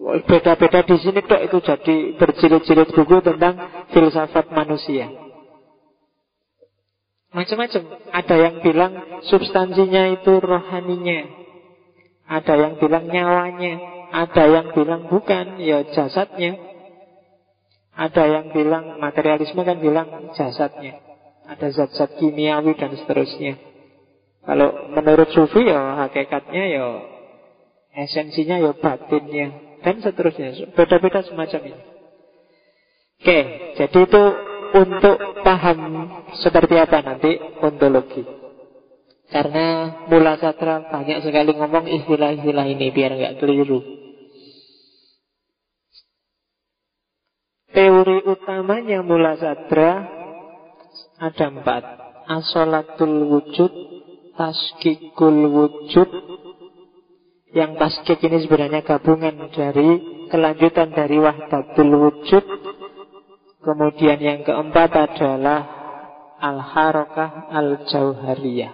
Beda-beda di sini kok itu jadi berjilid-jilid buku tentang filsafat manusia. Macam-macam. Ada yang bilang substansinya itu rohaninya. Ada yang bilang nyawanya. Ada yang bilang bukan, ya jasadnya. Ada yang bilang materialisme kan bilang jasadnya. Ada zat-zat kimiawi dan seterusnya. Kalau menurut sufi ya hakikatnya ya esensinya ya batinnya dan seterusnya. Beda-beda semacam ini. Oke, jadi itu untuk paham seperti apa nanti ontologi. Karena mula satra banyak sekali ngomong istilah-istilah ini biar nggak keliru. Teori utamanya mula satra ada empat. Asolatul wujud, taskikul wujud, yang taskik ini sebenarnya gabungan dari kelanjutan dari wahdatul wujud. Kemudian yang keempat adalah al-harokah al-jauhariyah.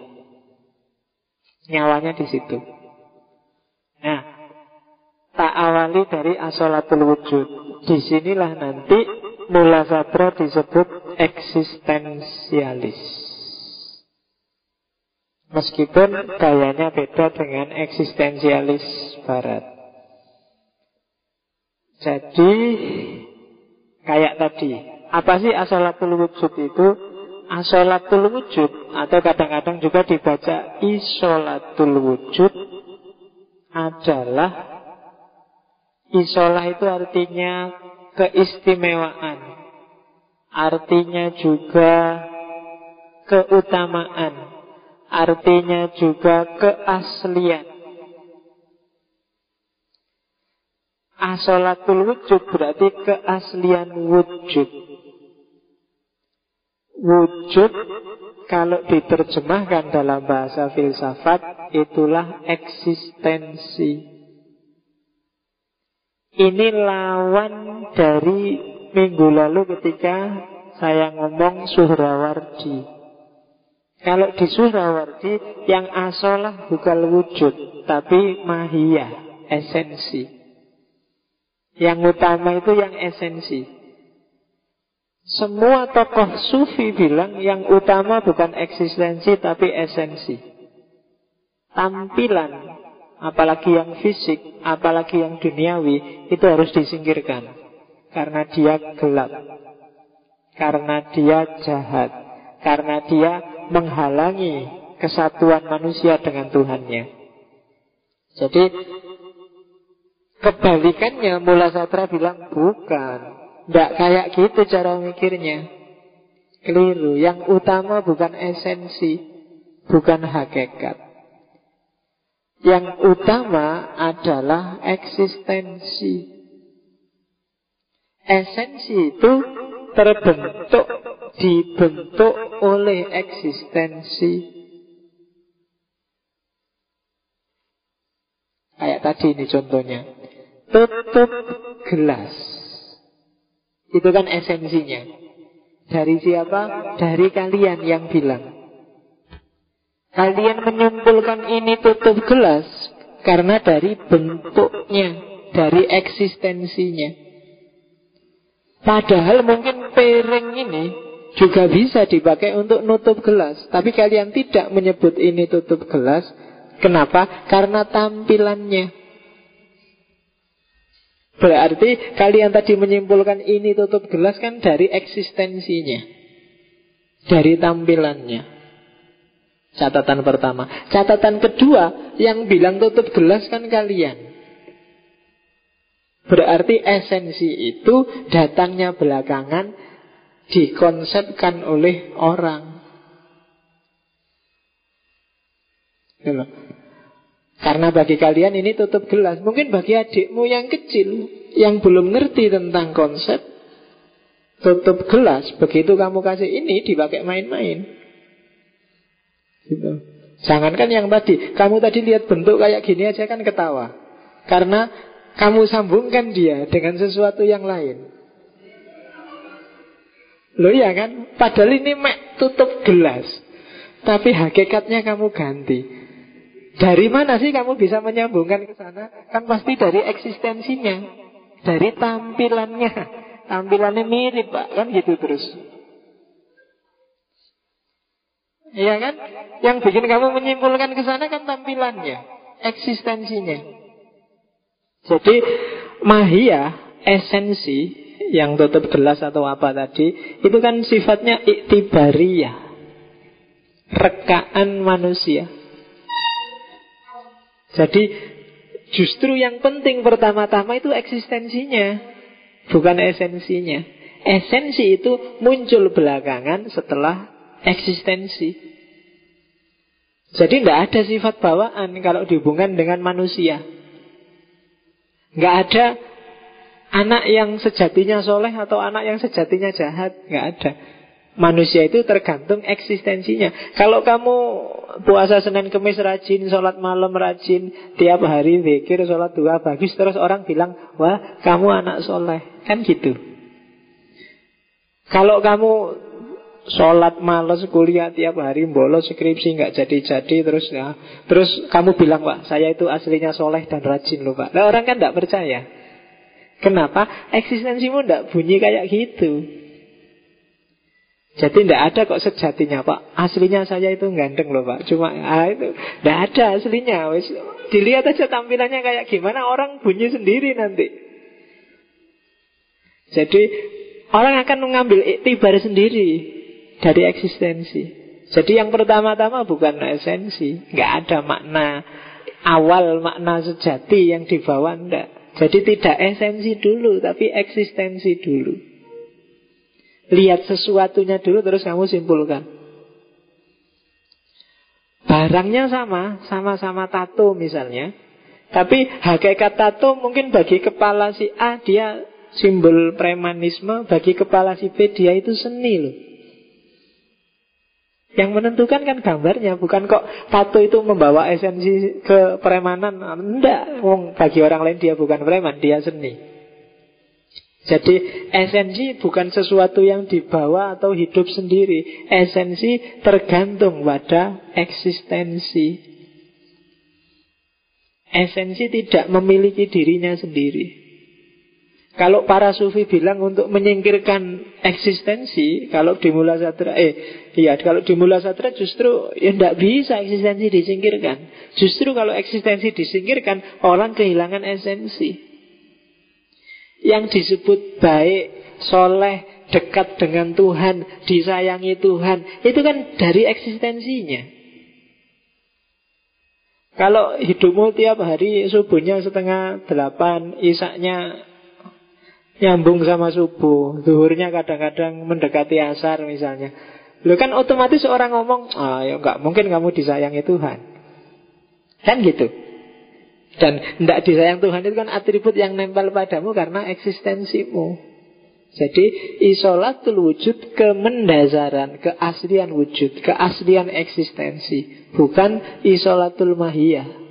Nyawanya di situ. Nah, tak awali dari asolatul wujud. Di sinilah nanti mula satra disebut eksistensialis. Meskipun gayanya beda dengan eksistensialis barat. Jadi kayak tadi, apa sih asalatul wujud itu? Asalatul wujud atau kadang-kadang juga dibaca isolatul wujud adalah isolah itu artinya keistimewaan. Artinya juga keutamaan artinya juga keaslian. Asolatul wujud berarti keaslian wujud. Wujud kalau diterjemahkan dalam bahasa filsafat itulah eksistensi. Ini lawan dari minggu lalu ketika saya ngomong Suhrawardi. Kalau di Surawardi yang asolah bukan wujud, tapi mahia, esensi. Yang utama itu yang esensi. Semua tokoh sufi bilang yang utama bukan eksistensi tapi esensi. Tampilan, apalagi yang fisik, apalagi yang duniawi, itu harus disingkirkan. Karena dia gelap. Karena dia jahat. Karena dia menghalangi kesatuan manusia dengan Tuhannya. Jadi kebalikannya Mula Satra bilang bukan, tidak kayak gitu cara mikirnya. Keliru. Yang utama bukan esensi, bukan hakikat. Yang utama adalah eksistensi. Esensi itu terbentuk dibentuk oleh eksistensi. Kayak tadi ini contohnya. Tutup gelas. Itu kan esensinya. Dari siapa? Dari kalian yang bilang. Kalian menyimpulkan ini tutup gelas karena dari bentuknya, dari eksistensinya. Padahal mungkin piring ini juga bisa dipakai untuk nutup gelas. Tapi kalian tidak menyebut ini tutup gelas. Kenapa? Karena tampilannya. Berarti kalian tadi menyimpulkan ini tutup gelas kan dari eksistensinya. Dari tampilannya. Catatan pertama. Catatan kedua, yang bilang tutup gelas kan kalian. Berarti esensi itu datangnya belakangan dikonsepkan oleh orang. Karena bagi kalian ini tutup gelas. Mungkin bagi adikmu yang kecil yang belum ngerti tentang konsep tutup gelas, begitu kamu kasih ini dipakai main-main. Gitu. Jangankan yang tadi, kamu tadi lihat bentuk kayak gini aja kan ketawa. Karena kamu sambungkan dia dengan sesuatu yang lain. Loh iya kan? Padahal ini mek tutup gelas. Tapi hakikatnya kamu ganti. Dari mana sih kamu bisa menyambungkan ke sana? Kan pasti dari eksistensinya. Dari tampilannya. Tampilannya mirip, Pak. Kan gitu terus. Iya kan? Yang bikin kamu menyimpulkan ke sana kan tampilannya, eksistensinya. Jadi mahia, esensi yang tutup gelas atau apa tadi, itu kan sifatnya iktibariyah. Rekaan manusia. Jadi justru yang penting pertama-tama itu eksistensinya, bukan esensinya. Esensi itu muncul belakangan setelah eksistensi. Jadi tidak ada sifat bawaan kalau dihubungkan dengan manusia. Nggak ada anak yang sejatinya soleh atau anak yang sejatinya jahat. Nggak ada. Manusia itu tergantung eksistensinya. Kalau kamu puasa Senin Kemis rajin, sholat malam rajin, tiap hari pikir sholat dua bagus, terus orang bilang, wah kamu anak soleh. Kan gitu. Kalau kamu Sholat males kuliah tiap hari bolos skripsi nggak jadi-jadi terus ya terus kamu bilang pak saya itu aslinya soleh dan rajin loh pak nah, orang kan tidak percaya kenapa eksistensimu tidak bunyi kayak gitu jadi tidak ada kok sejatinya pak aslinya saya itu ganteng loh pak cuma ah, itu tidak ada aslinya Wis, dilihat aja tampilannya kayak gimana orang bunyi sendiri nanti jadi orang akan mengambil iktibar sendiri dari eksistensi. Jadi yang pertama-tama bukan esensi, nggak ada makna awal makna sejati yang dibawa ndak. Jadi tidak esensi dulu, tapi eksistensi dulu. Lihat sesuatunya dulu terus kamu simpulkan. Barangnya sama, sama-sama tato misalnya. Tapi hakikat tato mungkin bagi kepala si A dia simbol premanisme, bagi kepala si B dia itu seni loh. Yang menentukan kan gambarnya, bukan kok tato itu membawa esensi ke premanan. Enggak, bagi orang lain dia bukan preman, dia seni. Jadi esensi bukan sesuatu yang dibawa atau hidup sendiri. Esensi tergantung pada eksistensi. Esensi tidak memiliki dirinya sendiri. Kalau para sufi bilang untuk menyingkirkan eksistensi, kalau di Mula Satra, eh, iya, kalau di Mula Satra justru ya tidak bisa eksistensi disingkirkan. Justru kalau eksistensi disingkirkan, orang kehilangan esensi. Yang disebut baik, soleh, dekat dengan Tuhan, disayangi Tuhan, itu kan dari eksistensinya. Kalau hidupmu tiap hari subuhnya setengah delapan, isaknya Nyambung sama subuh Zuhurnya kadang-kadang mendekati asar misalnya. Lu kan otomatis orang ngomong Ah ya enggak mungkin kamu disayangi Tuhan. Kan gitu Dan tidak disayang Tuhan itu kan atribut yang nempel padamu Karena eksistensimu. Jadi isolatul wujud kemendasaran, keaslian wujud, keaslian eksistensi, bukan isolatul mahiyah.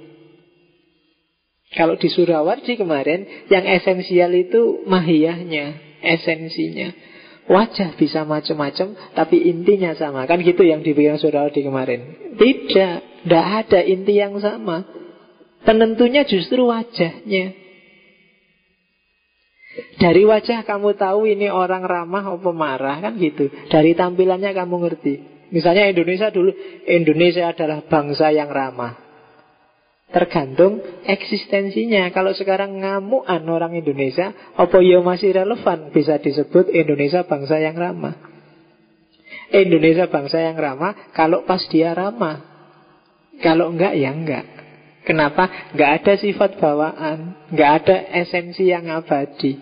Kalau di Surawardi kemarin Yang esensial itu mahiyahnya Esensinya. Wajah bisa macam-macam Tapi intinya sama. Kan gitu yang dibilang Surawardi kemarin. Tidak Tidak ada inti yang sama Penentunya justru wajahnya dari wajah kamu tahu ini orang ramah atau marah kan gitu. Dari tampilannya kamu ngerti. Misalnya Indonesia dulu, Indonesia adalah bangsa yang ramah. Tergantung eksistensinya. Kalau sekarang ngamuan orang Indonesia, apa ya masih relevan bisa disebut Indonesia bangsa yang ramah? Indonesia bangsa yang ramah kalau pas dia ramah. Kalau enggak ya enggak. Kenapa? Enggak ada sifat bawaan, enggak ada esensi yang abadi.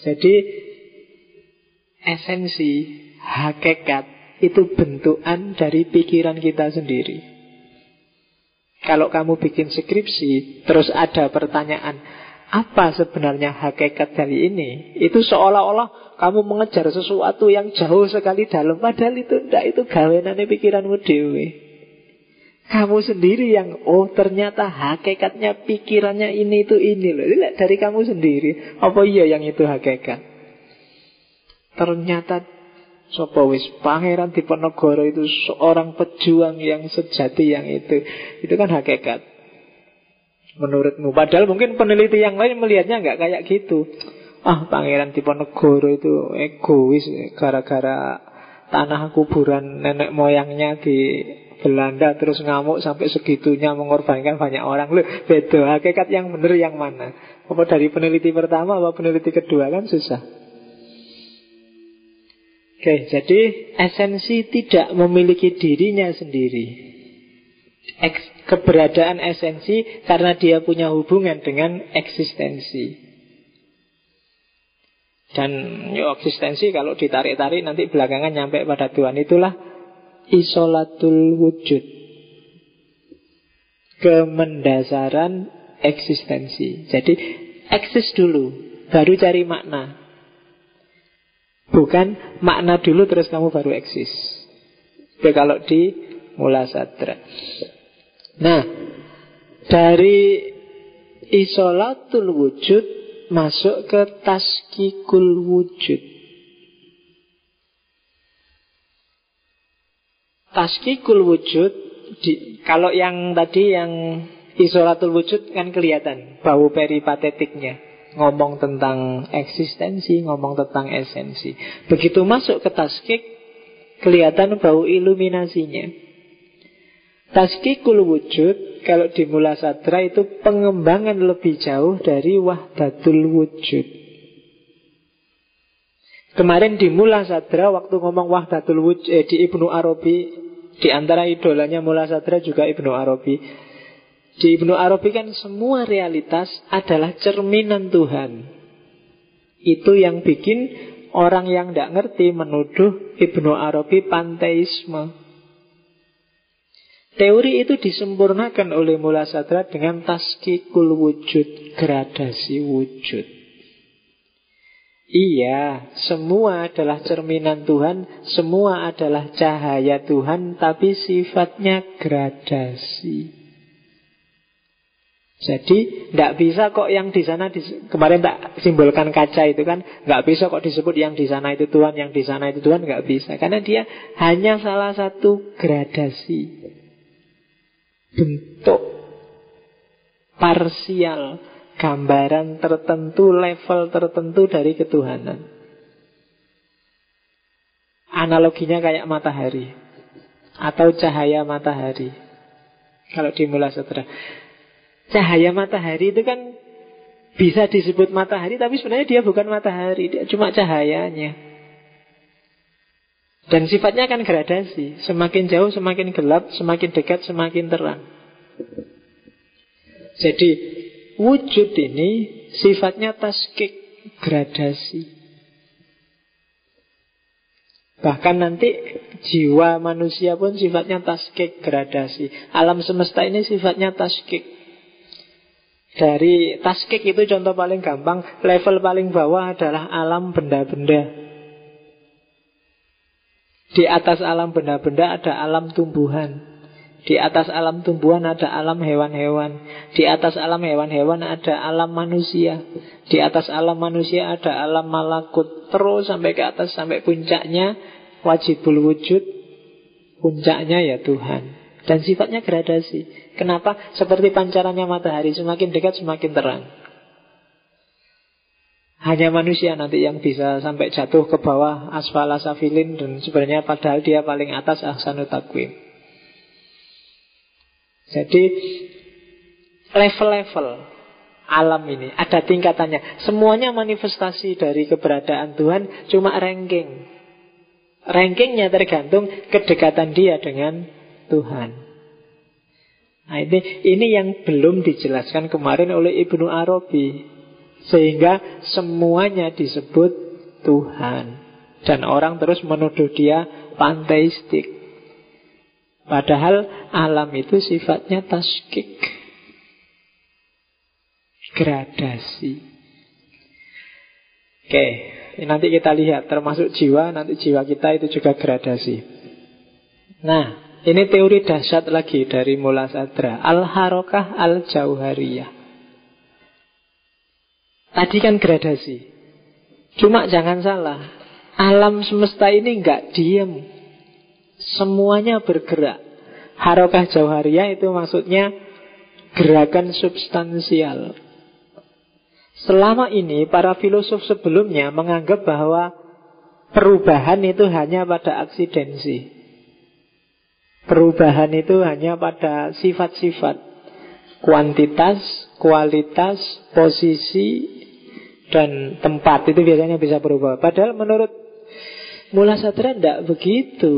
Jadi esensi, hakikat itu bentukan dari pikiran kita sendiri. Kalau kamu bikin skripsi, terus ada pertanyaan, apa sebenarnya hakikat dari ini? Itu seolah-olah kamu mengejar sesuatu yang jauh sekali dalam. Padahal itu tidak, itu gawenannya pikiranmu dewe. Kamu sendiri yang, oh ternyata hakikatnya pikirannya ini itu ini loh. Dari kamu sendiri. Apa iya yang itu hakikat? Ternyata Sopo wis pangeran Diponegoro itu seorang pejuang yang sejati yang itu. Itu kan hakikat menurutmu. Padahal mungkin peneliti yang lain melihatnya nggak kayak gitu. Ah, Pangeran Diponegoro itu egois gara-gara tanah kuburan nenek moyangnya di Belanda terus ngamuk sampai segitunya mengorbankan banyak orang. Loh, beda. Hakikat yang benar yang mana? Apa dari peneliti pertama apa peneliti kedua kan susah. Oke, jadi esensi tidak memiliki dirinya sendiri keberadaan esensi karena dia punya hubungan dengan eksistensi. Dan yo eksistensi kalau ditarik-tarik nanti belakangan nyampe pada Tuhan itulah isolatul wujud. Kemendasaran eksistensi. Jadi eksis dulu, baru cari makna. Bukan makna dulu terus kamu baru eksis. Itu kalau di Mula Sadra. Nah, dari isolatul wujud masuk ke taskikul wujud. Taskikul wujud di, kalau yang tadi yang isolatul wujud kan kelihatan bau peripatetiknya ngomong tentang eksistensi, ngomong tentang esensi. Begitu masuk ke taskik kelihatan bau iluminasinya. Taskikul wujud kalau di Mula Sadra itu pengembangan lebih jauh dari wahdatul wujud. Kemarin di Mula Sadra waktu ngomong wahdatul wujud eh, di Ibnu Arabi di antara idolanya Mula Sadra juga Ibnu Arabi. Di Ibnu Arabi kan semua realitas adalah cerminan Tuhan. Itu yang bikin orang yang tidak ngerti menuduh Ibnu Arabi panteisme. Teori itu disempurnakan oleh Mula Sadra dengan taskikul wujud, gradasi wujud. Iya, semua adalah cerminan Tuhan, semua adalah cahaya Tuhan, tapi sifatnya gradasi. Jadi tidak bisa kok yang di sana kemarin tak simbolkan kaca itu kan nggak bisa kok disebut yang di sana itu Tuhan, yang di sana itu Tuhan nggak bisa karena dia hanya salah satu gradasi bentuk parsial, gambaran tertentu, level tertentu dari ketuhanan. Analoginya kayak matahari atau cahaya matahari. Kalau di Mula Sutra. Cahaya matahari itu kan bisa disebut matahari tapi sebenarnya dia bukan matahari, dia cuma cahayanya. Dan sifatnya akan gradasi. Semakin jauh, semakin gelap, semakin dekat, semakin terang. Jadi wujud ini sifatnya taskik gradasi. Bahkan nanti jiwa manusia pun sifatnya taskik gradasi. Alam semesta ini sifatnya taskik. Dari taskik itu contoh paling gampang, level paling bawah adalah alam benda-benda. Di atas alam benda-benda ada alam tumbuhan. Di atas alam tumbuhan ada alam hewan-hewan. Di atas alam hewan-hewan ada alam manusia. Di atas alam manusia ada alam malakut. Terus sampai ke atas sampai puncaknya wajibul wujud. Puncaknya ya Tuhan. Dan sifatnya gradasi. Kenapa? Seperti pancarannya matahari, semakin dekat semakin terang. Hanya manusia nanti yang bisa sampai jatuh ke bawah asfala safilin dan sebenarnya padahal dia paling atas ahsanut takwim. Jadi level-level alam ini ada tingkatannya. Semuanya manifestasi dari keberadaan Tuhan cuma ranking. Rankingnya tergantung kedekatan dia dengan Tuhan. Nah ini, ini yang belum dijelaskan kemarin oleh Ibnu Arabi. Sehingga semuanya disebut Tuhan. Dan orang terus menuduh dia panteistik. Padahal alam itu sifatnya taskik. gradasi. Oke, nanti kita lihat termasuk jiwa, nanti jiwa kita itu juga gradasi. Nah, ini teori dahsyat lagi dari Mula Sadra. Al-Harokah Al-Jauhariyah. Tadi kan gradasi. Cuma jangan salah, alam semesta ini nggak diem. Semuanya bergerak. Harokah jauhariyah itu maksudnya gerakan substansial. Selama ini para filosof sebelumnya menganggap bahwa perubahan itu hanya pada aksidensi. Perubahan itu hanya pada sifat-sifat kuantitas, kualitas, posisi, dan tempat itu biasanya bisa berubah. Padahal menurut Mula Satria tidak begitu.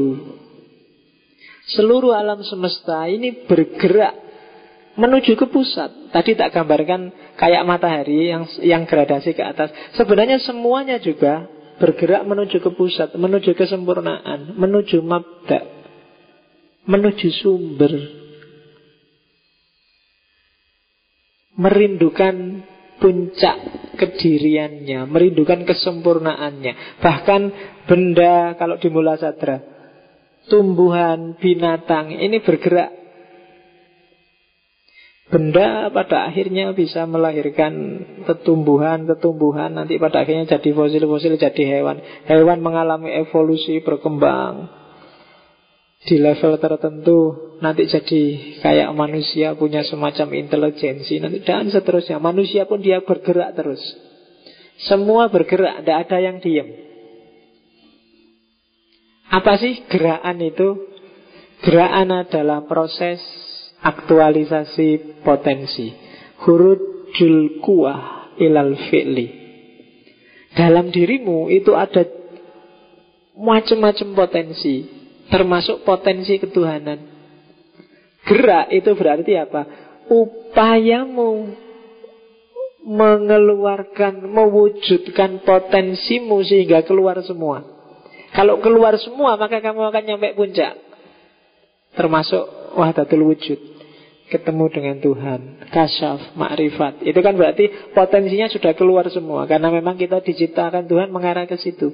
Seluruh alam semesta ini bergerak menuju ke pusat. Tadi tak gambarkan kayak matahari yang yang gradasi ke atas. Sebenarnya semuanya juga bergerak menuju ke pusat, menuju kesempurnaan, menuju mabda, menuju sumber. Merindukan puncak kediriannya, merindukan kesempurnaannya. Bahkan benda kalau di mula tumbuhan, binatang ini bergerak. Benda pada akhirnya bisa melahirkan tetumbuhan nanti pada akhirnya jadi fosil-fosil, jadi hewan. Hewan mengalami evolusi, berkembang, di level tertentu nanti jadi kayak manusia punya semacam intelijensi nanti dan seterusnya manusia pun dia bergerak terus semua bergerak tidak ada yang diam apa sih gerakan itu gerakan adalah proses aktualisasi potensi hurujul kuah ilal fi'li dalam dirimu itu ada macam-macam potensi termasuk potensi ketuhanan. Gerak itu berarti apa? Upayamu mengeluarkan, mewujudkan potensimu sehingga keluar semua. Kalau keluar semua maka kamu akan nyampe puncak. Termasuk wahdatul wujud. Ketemu dengan Tuhan, kasyaf, makrifat. Itu kan berarti potensinya sudah keluar semua. Karena memang kita diciptakan Tuhan mengarah ke situ.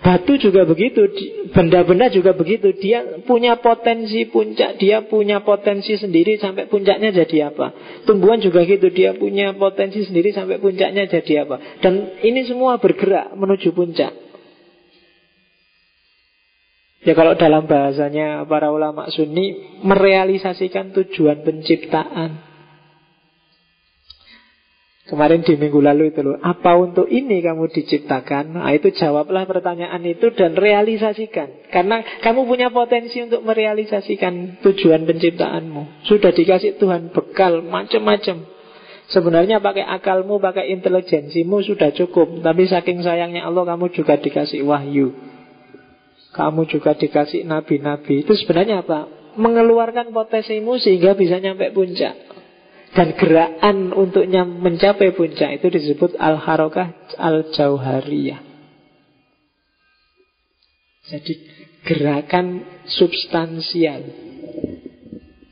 Batu juga begitu, benda-benda juga begitu. Dia punya potensi puncak, dia punya potensi sendiri sampai puncaknya jadi apa. Tumbuhan juga gitu, dia punya potensi sendiri sampai puncaknya jadi apa. Dan ini semua bergerak menuju puncak. Ya kalau dalam bahasanya para ulama sunni merealisasikan tujuan penciptaan. Kemarin di minggu lalu itu loh Apa untuk ini kamu diciptakan? Nah itu jawablah pertanyaan itu Dan realisasikan. Karena kamu punya potensi untuk merealisasikan Tujuan penciptaanmu. Sudah dikasih Tuhan bekal macam-macam. Sebenarnya pakai akalmu Pakai intelijensimu sudah cukup. Tapi saking sayangnya Allah Kamu juga dikasih wahyu Kamu juga dikasih nabi-nabi Itu sebenarnya apa? Mengeluarkan potensimu sehingga bisa nyampe puncak dan gerakan untuknya mencapai puncak itu disebut al-harokah al-jauhariyah. Jadi gerakan substansial.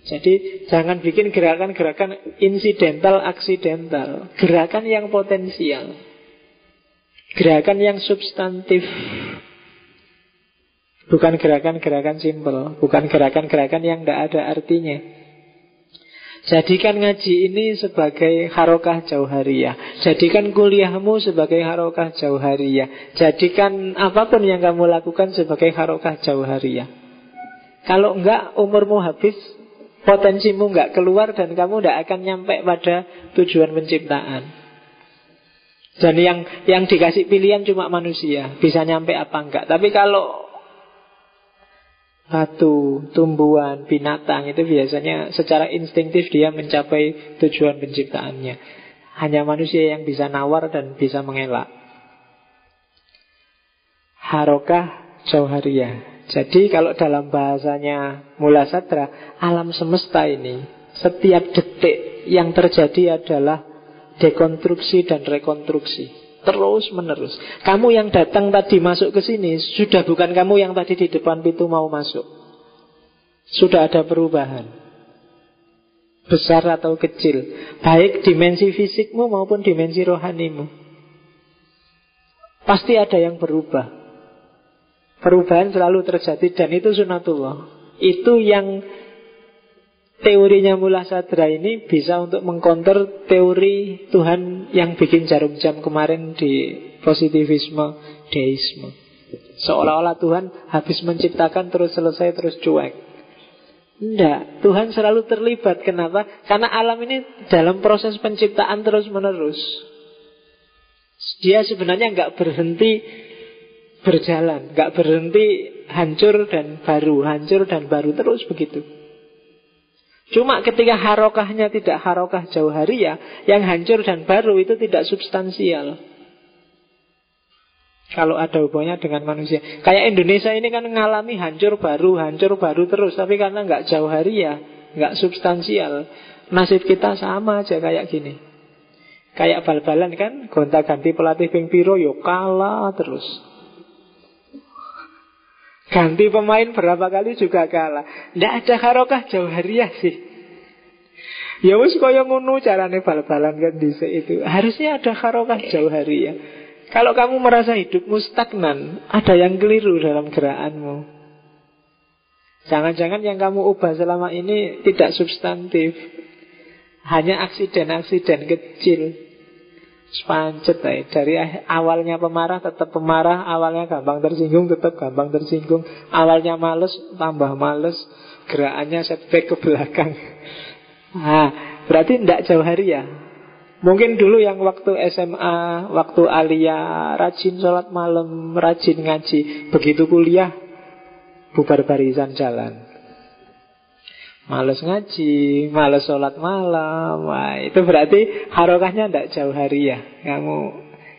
Jadi jangan bikin gerakan-gerakan insidental, aksidental. Gerakan yang potensial. Gerakan yang substantif. Bukan gerakan-gerakan simpel. Bukan gerakan-gerakan yang tidak ada artinya. Jadikan ngaji ini sebagai harokah jauhariyah. Jadikan kuliahmu sebagai harokah jauhariyah. Jadikan apa pun yang kamu lakukan sebagai harokah jauhariyah. Kalau enggak umurmu habis Potensimu enggak keluar dan kamu enggak akan nyampe pada tujuan penciptaan. Dan yang yang dikasih pilihan cuma manusia. Bisa nyampe apa enggak Tapi kalau batu, tumbuhan, binatang itu biasanya secara instingtif dia mencapai tujuan penciptaannya. Hanya manusia yang bisa nawar dan bisa mengelak. Harokah jauhariyah. Jadi kalau dalam bahasanya Mula Satra, alam semesta ini setiap detik yang terjadi adalah dekonstruksi dan rekonstruksi. Terus menerus. Kamu yang datang tadi masuk ke sini sudah bukan kamu yang tadi di depan pintu mau masuk. Sudah ada perubahan. besar atau kecil, baik dimensi fisikmu maupun dimensi rohanimu. Pasti ada yang berubah. Perubahan selalu terjadi dan itu sunatullah. Itu yang teorinya Mullah Sadra ini bisa untuk mengkonter teori Tuhan yang bikin jarum jam kemarin di positivisme, deisme. Seolah-olah Tuhan habis menciptakan terus selesai terus cuek. Tidak, Tuhan selalu terlibat. Kenapa? Karena alam ini dalam proses penciptaan terus menerus. Dia sebenarnya nggak berhenti berjalan, nggak berhenti hancur dan baru, hancur dan baru terus begitu. Cuma ketika harokahnya tidak harokah jauh hari ya, yang hancur dan baru itu tidak substansial. Kalau ada hubungannya dengan manusia. Kayak Indonesia ini kan mengalami hancur baru, hancur baru terus. Tapi karena nggak jauh hari ya, nggak substansial. Nasib kita sama aja kayak gini. Kayak bal-balan kan, gonta ganti pelatih ping piro, yo kalah terus. Ganti pemain berapa kali juga kalah. Tidak ada harokah jauh hariah sih. Ya wis kaya ngono carane bal-balan kan di itu. Harusnya ada harokah jauh hariah. Kalau kamu merasa hidupmu stagnan, ada yang keliru dalam gerakanmu. Jangan-jangan yang kamu ubah selama ini tidak substantif. Hanya aksiden-aksiden kecil. Sepancet eh. Dari awalnya pemarah tetap pemarah. Awalnya gampang tersinggung tetap gampang tersinggung. Awalnya males tambah males. Gerakannya setback ke belakang. Nah, berarti tidak jauh hari ya? Mungkin dulu yang waktu SMA Waktu alia Rajin sholat malam Rajin ngaji Begitu kuliah Bubar barisan jalan Males ngaji, males sholat malam. Wah, Itu berarti harokahnya tidak jauh hari ya. Kamu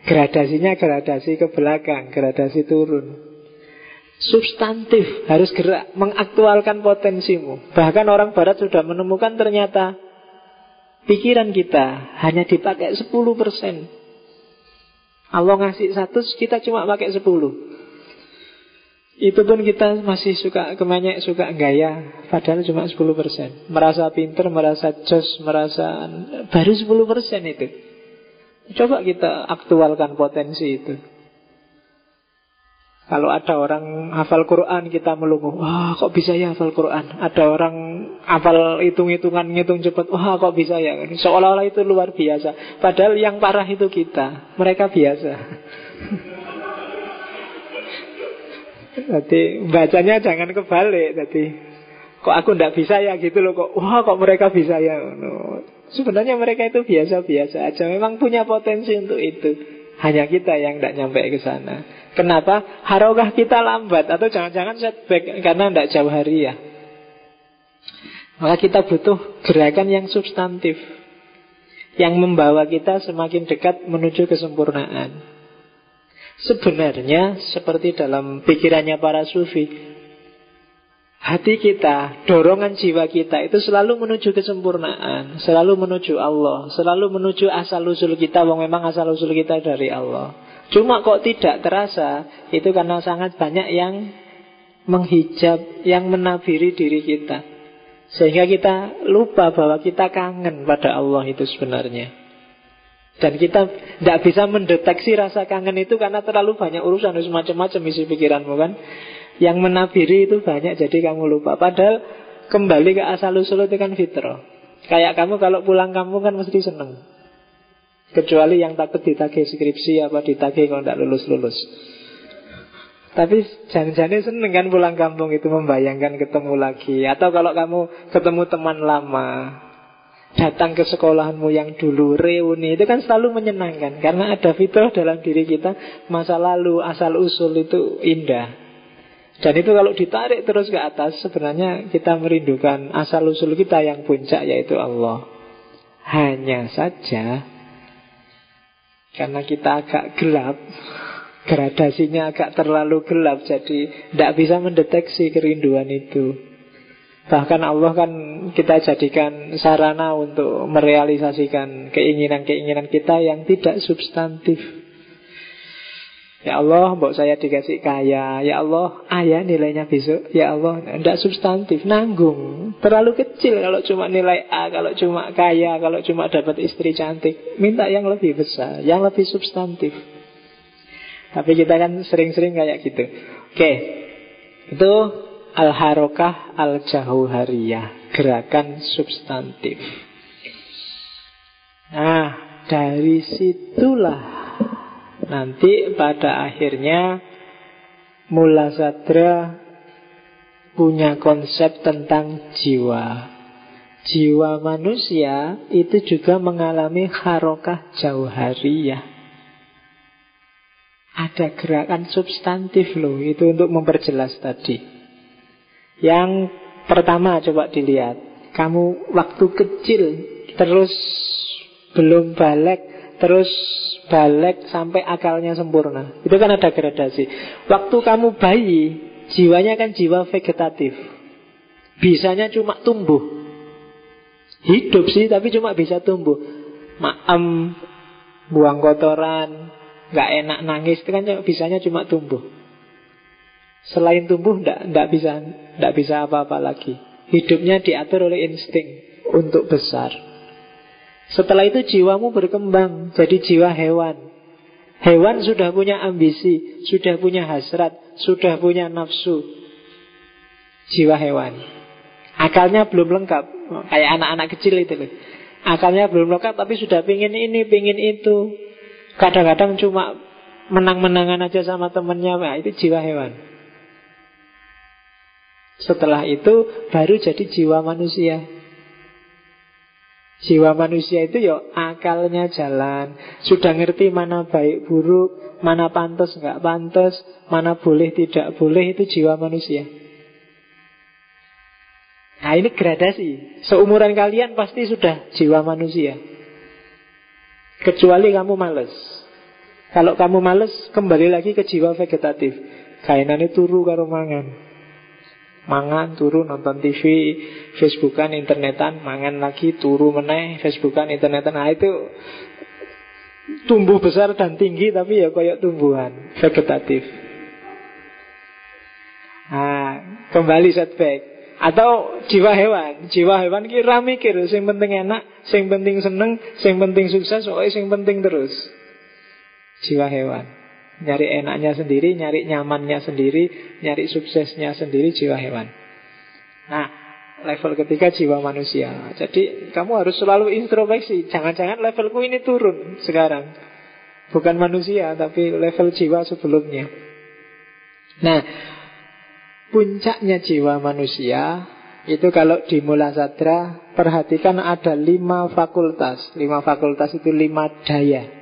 gradasinya gradasi ke belakang Gradasi turun. Substantif Harus gerak mengaktualkan potensimu. Bahkan orang barat sudah menemukan ternyata Pikiran kita hanya dipakai 10% Allah ngasih satu, kita cuma pakai 10 itu pun kita masih suka kemenyek, suka gaya Padahal cuma 10% Merasa pinter, merasa jos, merasa Baru 10% itu. Coba kita aktualkan potensi itu. Kalau ada orang hafal Quran kita melunguh Wah kok bisa ya hafal Quran? Ada orang hafal hitung-hitungan ngitung cepat Wah kok bisa ya? Seolah-olah itu luar biasa. Padahal yang parah itu kita Mereka biasa jadi bacanya jangan kebalik. Jadi kok aku ndak bisa ya gitu loh kok. Wah kok mereka bisa ya. No. Sebenarnya mereka itu biasa-biasa aja. Memang punya potensi untuk itu. Hanya kita yang tidak nyampe ke sana. Kenapa? Harokah kita lambat atau jangan-jangan setback karena tidak jauh hari ya. Maka kita butuh gerakan yang substantif yang membawa kita semakin dekat menuju kesempurnaan. Sebenarnya seperti dalam pikirannya para sufi Hati kita, dorongan jiwa kita itu selalu menuju kesempurnaan Selalu menuju Allah Selalu menuju asal-usul kita Wong memang asal-usul kita dari Allah. Cuma kok tidak terasa Itu karena sangat banyak yang menghijab Yang menabiri diri kita. Sehingga kita lupa bahwa kita kangen pada Allah itu sebenarnya dan kita tidak bisa mendeteksi rasa kangen itu karena terlalu banyak urusan macam-macam isi pikiranmu kan. Yang menabiri itu banyak jadi kamu lupa. Padahal kembali ke asal usul itu kan fitrah. Kayak kamu kalau pulang kampung kan mesti seneng. Kecuali yang takut ditagih skripsi apa ditagih kalau tidak lulus-lulus. Tapi jangan-jangan seneng kan pulang kampung itu membayangkan ketemu lagi. Atau kalau kamu ketemu teman lama, datang ke sekolahanmu yang dulu reuni itu kan selalu menyenangkan. Karena ada fitrah dalam diri kita masa lalu asal usul itu indah. Dan itu kalau ditarik terus ke atas sebenarnya kita merindukan asal usul kita yang puncak yaitu Allah. Hanya saja karena kita agak gelap gradasinya agak terlalu gelap jadi tidak bisa mendeteksi kerinduan itu Bahkan Allah kan kita jadikan sarana untuk merealisasikan keinginan-keinginan kita yang tidak substantif. Ya Allah, mbok saya dikasih kaya. Ya Allah, ayah nilainya besok. Ya Allah, tidak substantif, nanggung. Terlalu kecil kalau cuma nilai A, kalau cuma kaya, kalau cuma dapat istri cantik. Minta yang lebih besar, yang lebih substantif. Tapi kita kan sering-sering kayak gitu. Oke, itu al-harokah al-jauhariyah, gerakan substantif. Nah, dari situlah Nanti pada akhirnya Mula Sadra punya konsep tentang jiwa. Jiwa manusia itu juga mengalami harokah jauhariyah. Ada gerakan substantif loh, itu untuk memperjelas tadi. Yang pertama coba dilihat. Kamu waktu kecil terus belum balik, terus balik sampai akalnya sempurna. Itu kan ada gradasi. Waktu kamu bayi, jiwanya kan jiwa vegetatif. Bisanya cuma tumbuh. Hidup sih, tapi cuma bisa tumbuh. Maem, buang kotoran, nggak enak nangis, itu kan bisanya cuma tumbuh. Selain tumbuh, nggak bisa, nggak bisa apa-apa lagi. Hidupnya diatur oleh insting untuk besar. Setelah itu jiwamu berkembang jadi jiwa hewan. Hewan sudah punya ambisi, sudah punya hasrat, sudah punya nafsu. Jiwa hewan. Akalnya belum lengkap, kayak anak-anak kecil itu loh. Akalnya belum lengkap tapi sudah pingin ini, pingin itu. Kadang-kadang cuma menang-menangan aja sama temennya, nah, itu jiwa hewan. Setelah itu baru jadi jiwa manusia. Jiwa manusia itu ya akalnya jalan. Sudah ngerti mana baik buruk Mana pantas nggak pantas Mana boleh tidak boleh Itu jiwa manusia. Nah ini gradasi. Seumuran kalian pasti sudah jiwa manusia. Kecuali kamu males. Kalau kamu males Kembali lagi ke jiwa vegetatif. Kainannya turu karo mangan mangan turu nonton TV Facebookan internetan. Mangan lagi turu meneh Facebookan internetan. Nah itu tumbuh besar dan tinggi tapi ya kayak tumbuhan vegetatif. Nah kembali setback. Atau jiwa hewan. Jiwa hewan kira mikir sing penting enak sing penting seneng sing penting sukses pokoknya sing penting terus. Jiwa hewan Nyari enaknya sendiri, nyari nyamannya sendiri, nyari suksesnya sendiri jiwa hewan. Nah, level ketiga jiwa manusia. Jadi kamu harus selalu introspeksi. Jangan-jangan levelku ini turun sekarang. Bukan manusia, tapi level jiwa sebelumnya. Nah, puncaknya jiwa manusia itu kalau di Mula Sadra perhatikan ada lima fakultas. Lima fakultas itu lima daya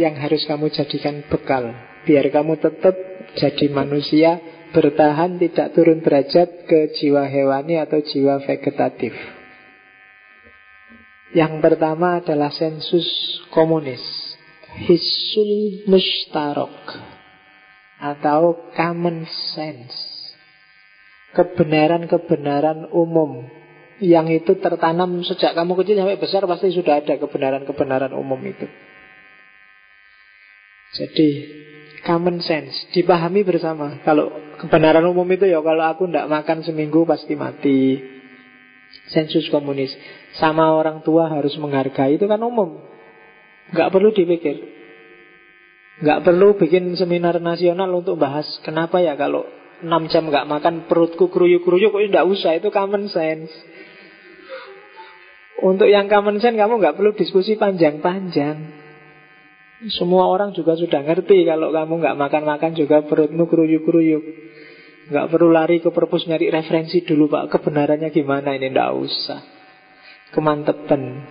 yang harus kamu jadikan bekal biar kamu tetap jadi manusia bertahan tidak turun derajat ke jiwa hewani atau jiwa vegetatif. Yang pertama adalah sensus komunis, hisul mustarok atau common sense. Kebenaran-kebenaran umum yang itu tertanam sejak kamu kecil sampai besar pasti sudah ada kebenaran-kebenaran umum itu. Jadi common sense dipahami bersama. Kalau kebenaran umum itu ya kalau aku tidak makan seminggu pasti mati. Sensus komunis sama orang tua harus menghargai itu kan umum. Nggak perlu dipikir. Nggak perlu bikin seminar nasional untuk bahas kenapa ya kalau 6 jam nggak makan perutku keruyuk-keruyuk kok tidak usah itu common sense. Untuk yang common sense kamu nggak perlu diskusi panjang-panjang. Semua orang juga sudah ngerti kalau kamu nggak makan-makan juga perutmu keruyuk-keruyuk. Nggak perlu lari ke perpus nyari referensi dulu pak kebenarannya gimana ini ndak usah. Kemantepan.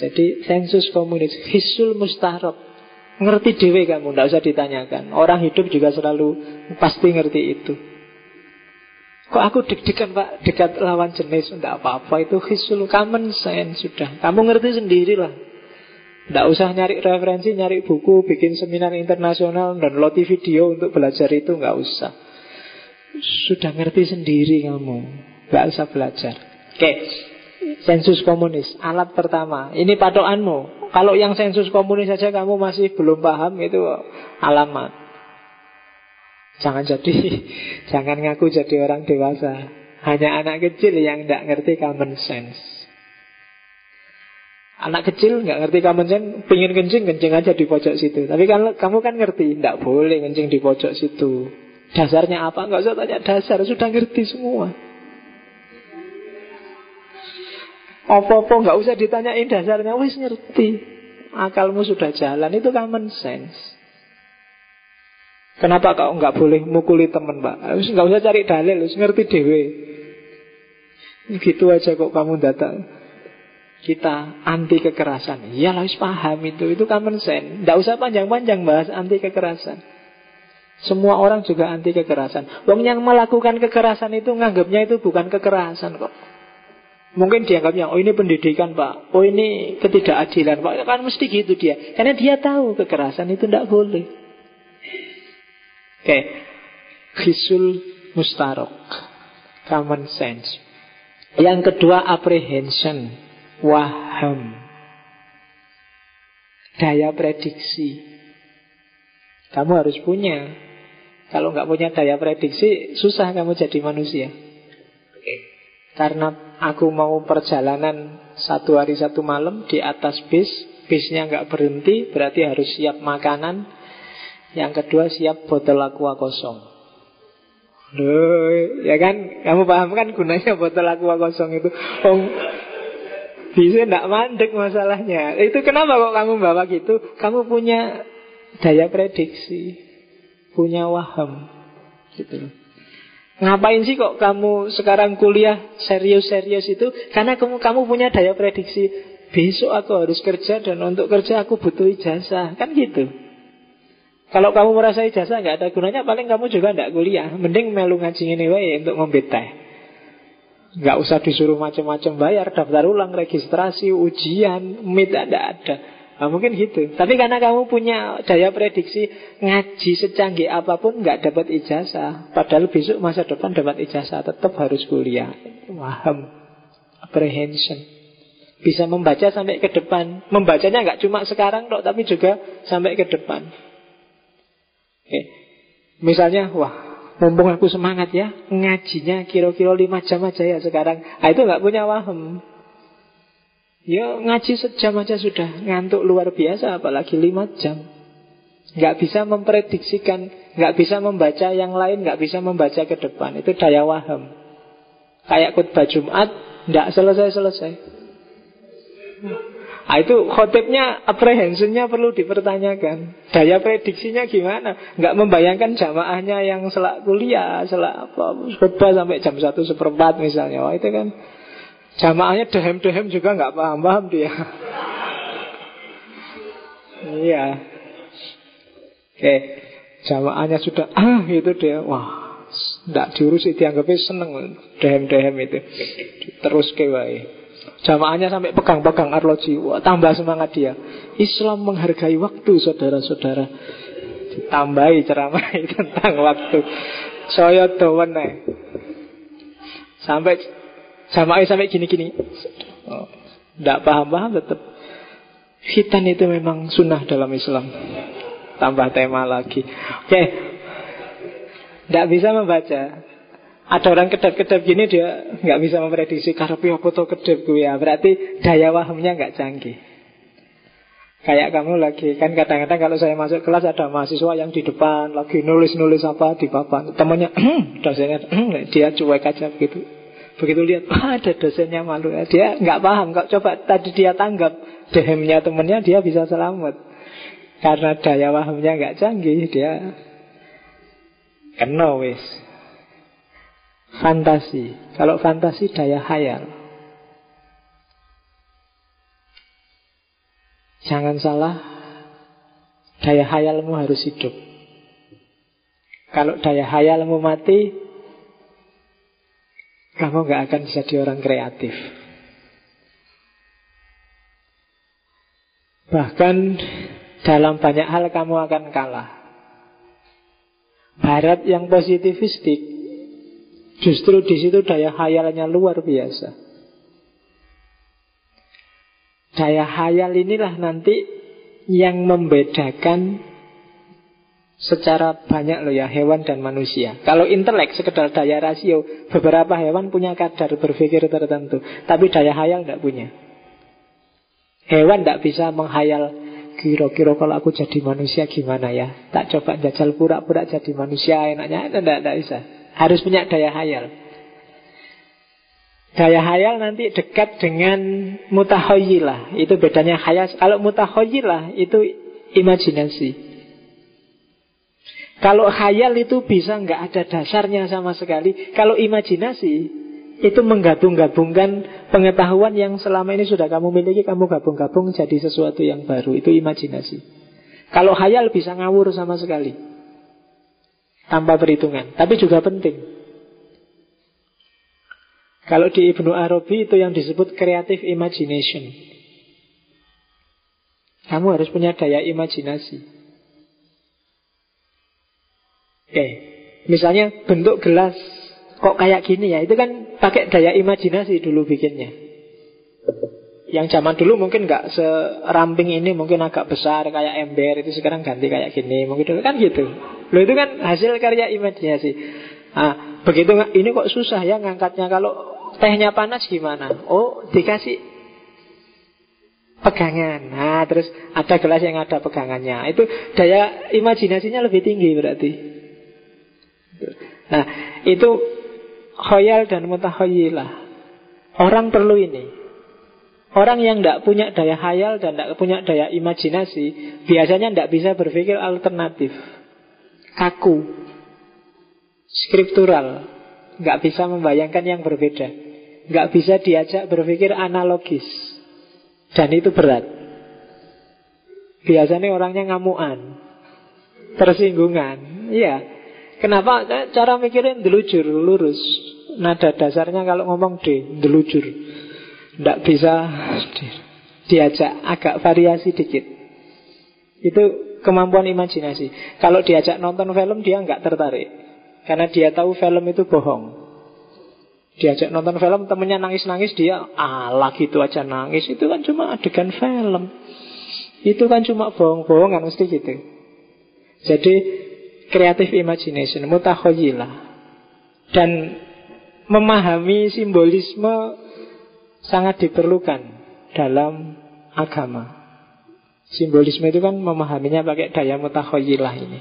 Jadi sensus komunis hisul mustarab ngerti dewe kamu ndak usah ditanyakan. Orang hidup juga selalu pasti ngerti itu. Kok aku deg-degan pak dekat lawan jenis Tidak apa-apa itu hisul common sense sudah Kamu ngerti sendirilah tidak usah nyari referensi, nyari buku, bikin seminar internasional, dan loti video untuk belajar itu nggak usah. Sudah ngerti sendiri kamu, nggak usah belajar. Oke, Sensus komunis, alat pertama. Ini patokanmu. Kalau yang sensus komunis saja kamu masih belum paham itu alamat. Jangan jadi, jangan ngaku jadi orang dewasa. Hanya anak kecil yang tidak ngerti common sense. Anak kecil nggak ngerti common sense, pingin kencing, kencing aja di pojok situ. Tapi kan kamu kan ngerti, tidak boleh kencing di pojok situ. Dasarnya apa? Nggak usah tanya dasar, sudah ngerti semua. Apa-apa nggak usah ditanyain dasarnya, wis ngerti. Akalmu sudah jalan, itu common sense. Kenapa kau nggak boleh mukuli teman, Pak? Nggak usah cari dalil, harus ngerti dewe. Gitu aja kok kamu datang. Kita anti kekerasan. Ya harus paham itu, itu common sense. Nggak usah panjang-panjang bahas anti kekerasan. Semua orang juga anti kekerasan. Wong yang melakukan kekerasan itu nganggapnya itu bukan kekerasan kok. Mungkin dianggapnya, oh ini pendidikan pak, oh ini ketidakadilan pak, kan mesti gitu dia. Karena dia tahu kekerasan itu tidak boleh. Oke, okay. Khisul mustarok, common sense. Yang kedua apprehension, waham, daya prediksi. Kamu harus punya. Kalau nggak punya daya prediksi, susah kamu jadi manusia. Karena aku mau perjalanan satu hari satu malam di atas bis, bisnya nggak berhenti, berarti harus siap makanan. Yang kedua siap botol aqua kosong. Loh, ya kan? Kamu paham kan gunanya botol aqua kosong itu? Oh, bisa nggak mandek masalahnya. Itu kenapa kok kamu bawa gitu? Kamu punya daya prediksi, punya waham, gitu. Ngapain sih kok kamu sekarang kuliah serius-serius itu? Karena kamu kamu punya daya prediksi. Besok aku harus kerja dan untuk kerja aku butuh ijazah. Kan gitu. Kalau kamu merasa ijazah nggak ada gunanya, paling kamu juga nggak kuliah. Mending melu ngaji ini untuk ngombe teh. Nggak usah disuruh macam-macam bayar, daftar ulang, registrasi, ujian, mit ada ada. Nah, mungkin gitu. Tapi karena kamu punya daya prediksi ngaji secanggih apa pun nggak dapat ijazah. Padahal besok masa depan dapat ijazah tetap harus kuliah. Waham, apprehension. Bisa membaca sampai ke depan. Membacanya nggak cuma sekarang dok, tapi juga sampai ke depan. Oke. Misalnya, wah, mumpung aku semangat ya, ngajinya kira-kira lima jam aja ya sekarang. Nah, itu nggak punya waham. Ya ngaji sejam aja sudah ngantuk luar biasa apalagi lima jam. Nggak bisa memprediksikan, nggak bisa membaca yang lain, nggak bisa membaca ke depan. Itu daya waham. Kayak khutbah Jumat, nggak selesai-selesai. Nah, itu khotibnya, apprehensionnya perlu dipertanyakan. Daya prediksinya gimana? Nggak membayangkan jamaahnya yang selak kuliah, selak apa, khutbah sampai jam satu seperempat misalnya. Wah itu kan Jamaahnya dehem-dehem juga nggak paham-paham dia. iya. Oke, jamaahnya sudah ah itu dia. Wah, tidak diurusi dianggapnya seneng dehem-dehem itu. Terus kewai. Jamaahnya sampai pegang-pegang arloji. Wah, tambah semangat dia. Islam menghargai waktu saudara-saudara. Ditambahi ceramah tentang waktu. Saya dowen Sampai sama sampai gini-gini. Oh, tidak paham-paham tetap. Hitan itu memang sunnah dalam Islam. Tambah tema lagi. Oke. Okay. Tidak bisa membaca. Ada orang kedap-kedap gini dia nggak bisa memprediksi karepe apa to kedap gue ya. Berarti daya wahamnya nggak canggih. Kayak kamu lagi kan kadang-kadang kalau saya masuk kelas ada mahasiswa yang di depan lagi nulis-nulis apa di papan. Temannya dosennya dia cuek aja begitu. Begitu lihat, wah ada dosennya malu ya. Dia nggak paham. Kok coba tadi dia tanggap dehemnya temennya, dia bisa selamat. Karena daya pahamnya nggak canggih, dia kena wis. Fantasi. Kalau fantasi daya hayal. Jangan salah, daya hayalmu harus hidup. Kalau daya hayalmu mati, kamu gak akan jadi orang kreatif. Bahkan dalam banyak hal kamu akan kalah. Barat yang positifistik, justru di situ daya hayalnya luar biasa. Daya hayal inilah nanti yang membedakan secara banyak loh ya hewan dan manusia. Kalau intelek sekedar daya rasio, beberapa hewan punya kadar berpikir tertentu, tapi daya hayal tidak punya. Hewan tidak bisa menghayal kira-kira kalau aku jadi manusia gimana ya? Tak coba jajal pura-pura jadi manusia enaknya, tidak, bisa. Harus punya daya hayal. Daya hayal nanti dekat dengan mutahoyilah. Itu bedanya hayal. Kalau mutahoyilah itu imajinasi. Kalau hayal itu bisa nggak ada dasarnya sama sekali. Kalau imajinasi itu menggabung-gabungkan pengetahuan yang selama ini sudah kamu miliki, kamu gabung-gabung jadi sesuatu yang baru. Itu imajinasi. Kalau hayal bisa ngawur sama sekali. Tanpa perhitungan. Tapi juga penting. Kalau di Ibnu Arabi itu yang disebut creative imagination. Kamu harus punya daya imajinasi. Oke, misalnya bentuk gelas kok kayak gini ya, itu kan pakai daya imajinasi dulu bikinnya. Yang zaman dulu mungkin nggak seramping ini, mungkin agak besar kayak ember itu sekarang ganti kayak gini, mungkin dulu kan gitu. Lo itu kan hasil karya imajinasi. Ah, begitu ini kok susah ya ngangkatnya kalau Tehnya panas gimana? Oh, dikasih pegangan. Nah, terus ada gelas yang ada pegangannya. Itu daya imajinasinya lebih tinggi berarti. Nah, itu khoyal dan mutahoyilah. Orang perlu ini. Orang yang tidak punya daya khayal dan tidak punya daya imajinasi biasanya tidak bisa berpikir alternatif, kaku, skriptural, nggak bisa membayangkan yang berbeda nggak bisa diajak berpikir analogis. Dan itu berat. Biasanya orangnya ngamuan, tersinggungan. Iya. Kenapa? Cara mikirin delujur, lurus. Nada dasarnya kalau ngomong D, delujur. Tidak bisa diajak agak variasi dikit. Itu kemampuan imajinasi. Kalau diajak nonton film dia nggak tertarik. Karena dia tahu film itu bohong. Diajak nonton film temennya nangis-nangis Dia ala gitu aja nangis Itu kan cuma adegan film Itu kan cuma bohong-bohongan Mesti gitu Jadi creative imagination Mutakhoyilah Dan memahami simbolisme Sangat diperlukan Dalam agama Simbolisme itu kan memahaminya pakai daya mutakhoyilah ini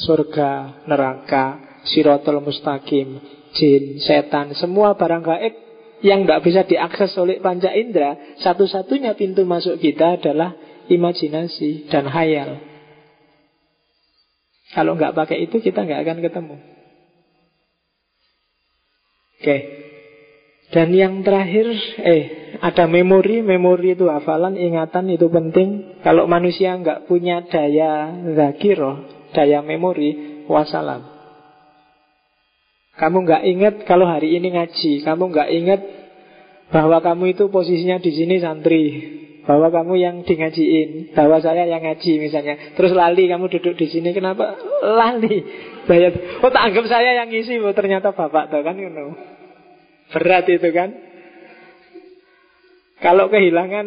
Surga, neraka, sirotol mustaqim jin, setan, semua barang gaib yang tidak bisa diakses oleh panca indera, satu-satunya pintu masuk kita adalah imajinasi dan hayal. Kalau nggak pakai itu kita nggak akan ketemu. Oke. Dan yang terakhir, eh, ada memori. Memori itu hafalan, ingatan itu penting. Kalau manusia nggak punya daya zakiroh, daya memori, wassalam. Kamu nggak ingat kalau hari ini ngaji. Kamu nggak ingat bahwa kamu itu posisinya di sini santri. Bahwa kamu yang di ngajiin. Bahwa saya yang ngaji misalnya. Terus lali kamu duduk di sini. Kenapa lali? Bayar. Oh tak anggap saya yang ngisi. Oh, ternyata bapak tuh kan. You know. Berat itu kan. Kalau kehilangan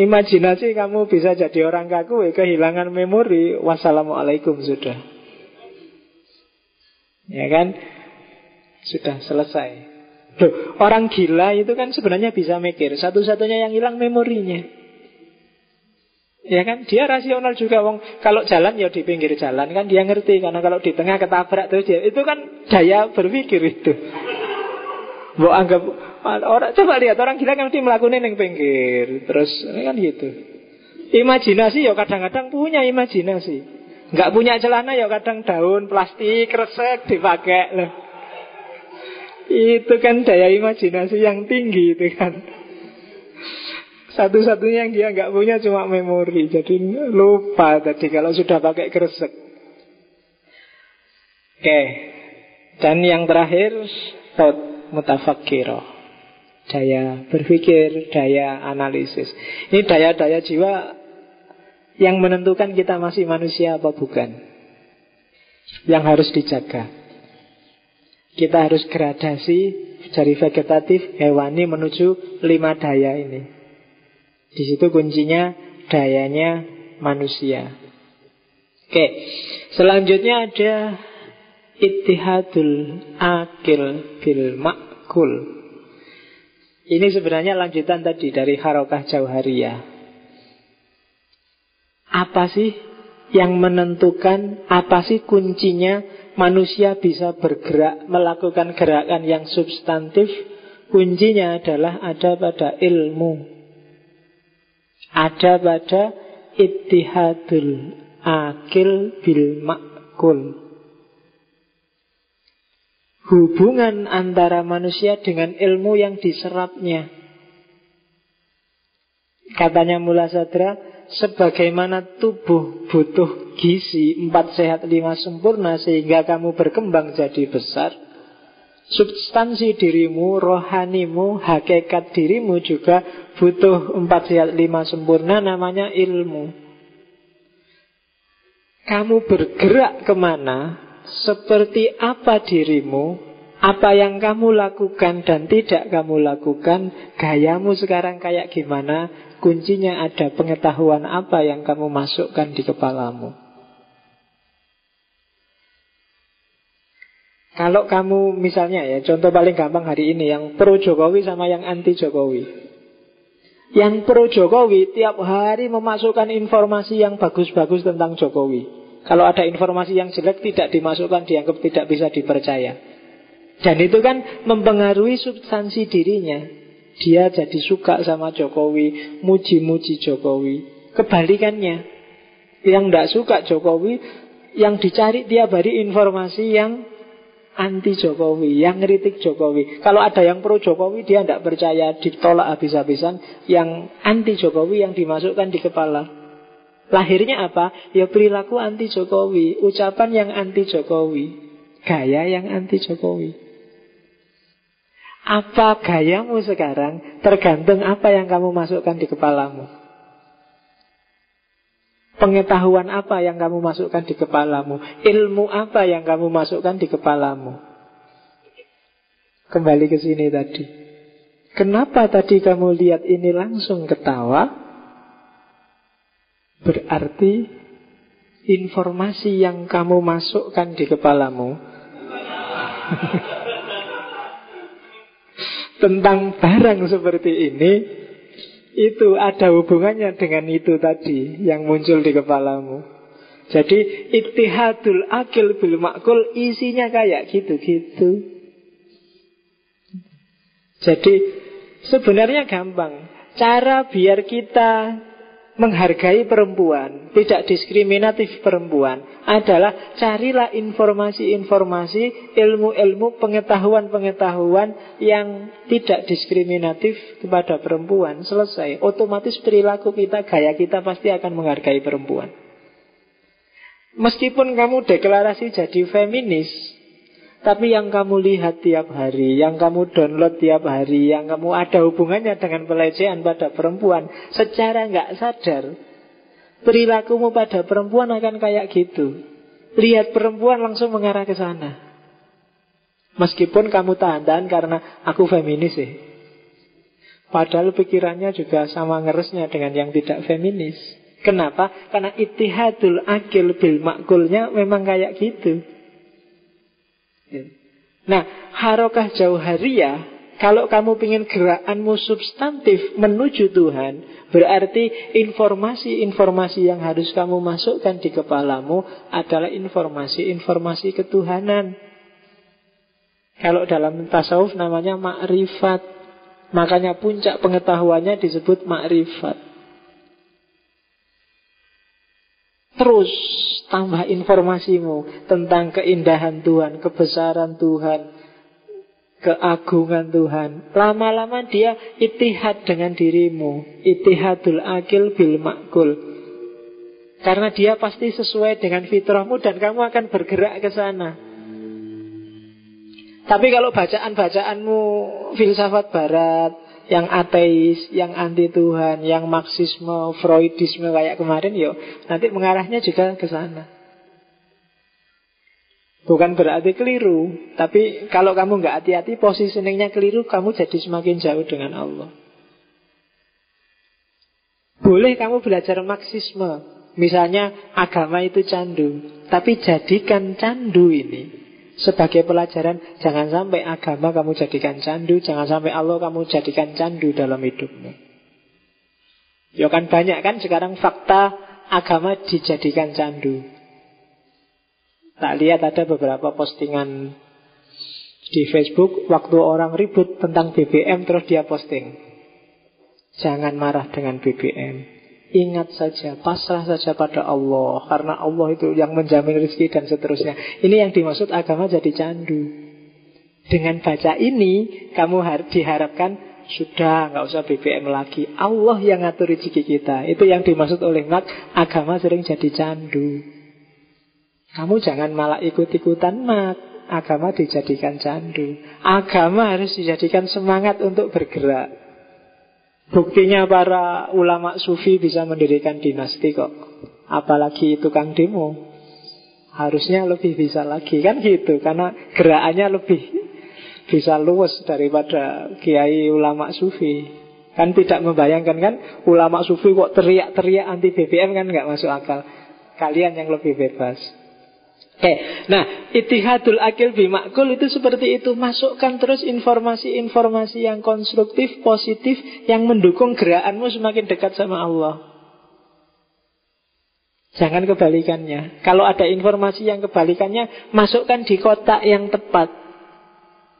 imajinasi kamu bisa jadi orang kaku, kehilangan memori, wassalamualaikum sudah. Ya kan? Sudah selesai. Loh, orang gila itu kan sebenarnya bisa mikir. Satu-satunya yang hilang memorinya. Ya kan, dia rasional juga wong. Kalau jalan ya di pinggir jalan kan dia ngerti karena kalau di tengah ketabrak terus dia itu kan daya berpikir itu. Mau anggap orang coba lihat orang gila kan mesti melakukan yang pinggir. Terus ini kan gitu. Imajinasi ya kadang-kadang punya imajinasi. Nggak punya celana ya kadang daun plastik resek dipakai loh. Itu kan daya imajinasi yang tinggi itu kan Satu-satunya yang dia nggak punya cuma memori Jadi lupa tadi kalau sudah pakai kresek Oke Dan yang terakhir mutafakiro Daya berpikir, daya analisis Ini daya-daya jiwa Yang menentukan kita masih manusia apa bukan Yang harus dijaga kita harus gradasi dari vegetatif hewani menuju lima daya ini. Di situ kuncinya dayanya manusia. Oke, selanjutnya ada ittihadul akil bil makul. Ini sebenarnya lanjutan tadi dari harokah jauhariyah. Apa sih yang menentukan, apa sih kuncinya manusia bisa bergerak, melakukan gerakan yang substantif? Kuncinya adalah ada pada ilmu. Ada pada ittihadul akil bil makul. Hubungan antara manusia dengan ilmu yang diserapnya. Katanya Mula Sadra, sebagaimana tubuh butuh gizi empat sehat lima sempurna sehingga kamu berkembang jadi besar, substansi dirimu, rohanimu, hakikat dirimu juga butuh empat sehat lima sempurna namanya ilmu. Kamu bergerak ke mana, seperti apa dirimu, apa yang kamu lakukan dan tidak kamu lakukan, gayamu sekarang kayak gimana, kuncinya ada pengetahuan apa yang kamu masukkan di kepalamu. Kalau kamu misalnya ya, contoh paling gampang hari ini yang pro Jokowi sama yang anti Jokowi. Yang pro Jokowi tiap hari memasukkan informasi yang bagus-bagus tentang Jokowi. Kalau ada informasi yang jelek tidak dimasukkan dianggap tidak bisa dipercaya. Dan itu kan mempengaruhi substansi dirinya. Dia jadi suka sama Jokowi, muji-muji Jokowi. Kebalikannya, yang tidak suka Jokowi, yang dicari tiap hari informasi yang anti Jokowi, yang ngeritik Jokowi. Kalau ada yang pro Jokowi, dia tidak percaya, ditolak habis-habisan. Yang anti Jokowi yang dimasukkan di kepala. Lahirnya apa? Ya perilaku anti Jokowi, ucapan yang anti Jokowi, gaya yang anti Jokowi. Apa gayamu sekarang tergantung apa yang kamu masukkan di kepalamu. Pengetahuan apa yang kamu masukkan di kepalamu Ilmu apa yang kamu masukkan di kepalamu Kembali ke sini tadi Kenapa tadi kamu lihat ini langsung ketawa Berarti informasi yang kamu masukkan di kepalamu tentang barang seperti ini itu ada hubungannya dengan itu tadi yang muncul di kepalamu. Jadi ittihadul akil bil makul isinya kayak gitu-gitu. Jadi sebenarnya gampang. Cara biar kita menghargai perempuan, tidak diskriminatif perempuan adalah carilah informasi-informasi, ilmu-ilmu, pengetahuan-pengetahuan yang tidak diskriminatif kepada perempuan. Selesai. Otomatis perilaku kita, gaya kita pasti akan menghargai perempuan. Meskipun kamu deklarasi jadi feminis, tapi yang kamu lihat tiap hari, yang kamu download tiap hari, yang kamu ada hubungannya dengan pelecehan pada perempuan, secara nggak sadar, perilakumu pada perempuan akan kayak gitu. Lihat perempuan langsung mengarah ke sana. Meskipun kamu tahan-tahan karena aku feminis sih. Padahal pikirannya juga sama ngeresnya dengan yang tidak feminis. Kenapa? Karena itihadul akil bil makulnya memang kayak gitu. Nah, harokah jauhariyah kalau kamu ingin gerakanmu substantif menuju Tuhan, berarti informasi-informasi yang harus kamu masukkan di kepalamu adalah informasi-informasi ketuhanan. Kalau dalam tasawuf namanya makrifat. Makanya puncak pengetahuannya disebut makrifat. Terus tambah informasimu tentang keindahan Tuhan, kebesaran Tuhan, keagungan Tuhan. Lama-lama dia itihad dengan dirimu. Itihadul akil bil makul. Karena dia pasti sesuai dengan fitrahmu dan kamu akan bergerak ke sana. Tapi kalau bacaan-bacaanmu filsafat barat, yang ateis, yang anti Tuhan, yang Marxisme, Freudisme kayak kemarin, yo nanti mengarahnya juga ke sana. Bukan berarti keliru, tapi kalau kamu nggak hati-hati, positioningnya keliru, kamu jadi semakin jauh dengan Allah. Boleh kamu belajar Marxisme. Misalnya agama itu candu. Tapi jadikan candu ini sebagai pelajaran jangan sampai agama kamu jadikan candu, jangan sampai Allah kamu jadikan candu dalam hidupmu. Ya kan banyak kan sekarang fakta agama dijadikan candu. Tak lihat ada beberapa postingan di Facebook waktu orang ribut tentang BBM terus dia posting. Jangan marah dengan BBM. Ingat saja, pasrah saja pada Allah Karena Allah itu yang menjamin rezeki dan seterusnya. Ini yang dimaksud agama jadi candu. Dengan baca ini Kamu diharapkan Sudah, nggak usah BBM lagi. Allah yang ngatur rezeki kita. Itu yang dimaksud oleh Mat Agama sering jadi candu. Kamu jangan malah ikut-ikutan Mat Agama dijadikan candu. Agama harus dijadikan semangat untuk bergerak Buktinya para ulama sufi bisa mendirikan dinasti kok. Apalagi tukang demo. Harusnya lebih bisa lagi kan gitu karena gerakannya lebih bisa luas daripada kiai ulama sufi. Kan tidak membayangkan kan ulama sufi kok teriak-teriak anti BBM kan nggak masuk akal. Kalian yang lebih bebas. Oke, nah itihadul akil bimakul itu seperti itu. Masukkan terus informasi-informasi yang konstruktif, positif Yang mendukung gerakanmu semakin dekat sama Allah. Jangan kebalikannya. Kalau ada informasi yang kebalikannya Masukkan di kotak yang tepat.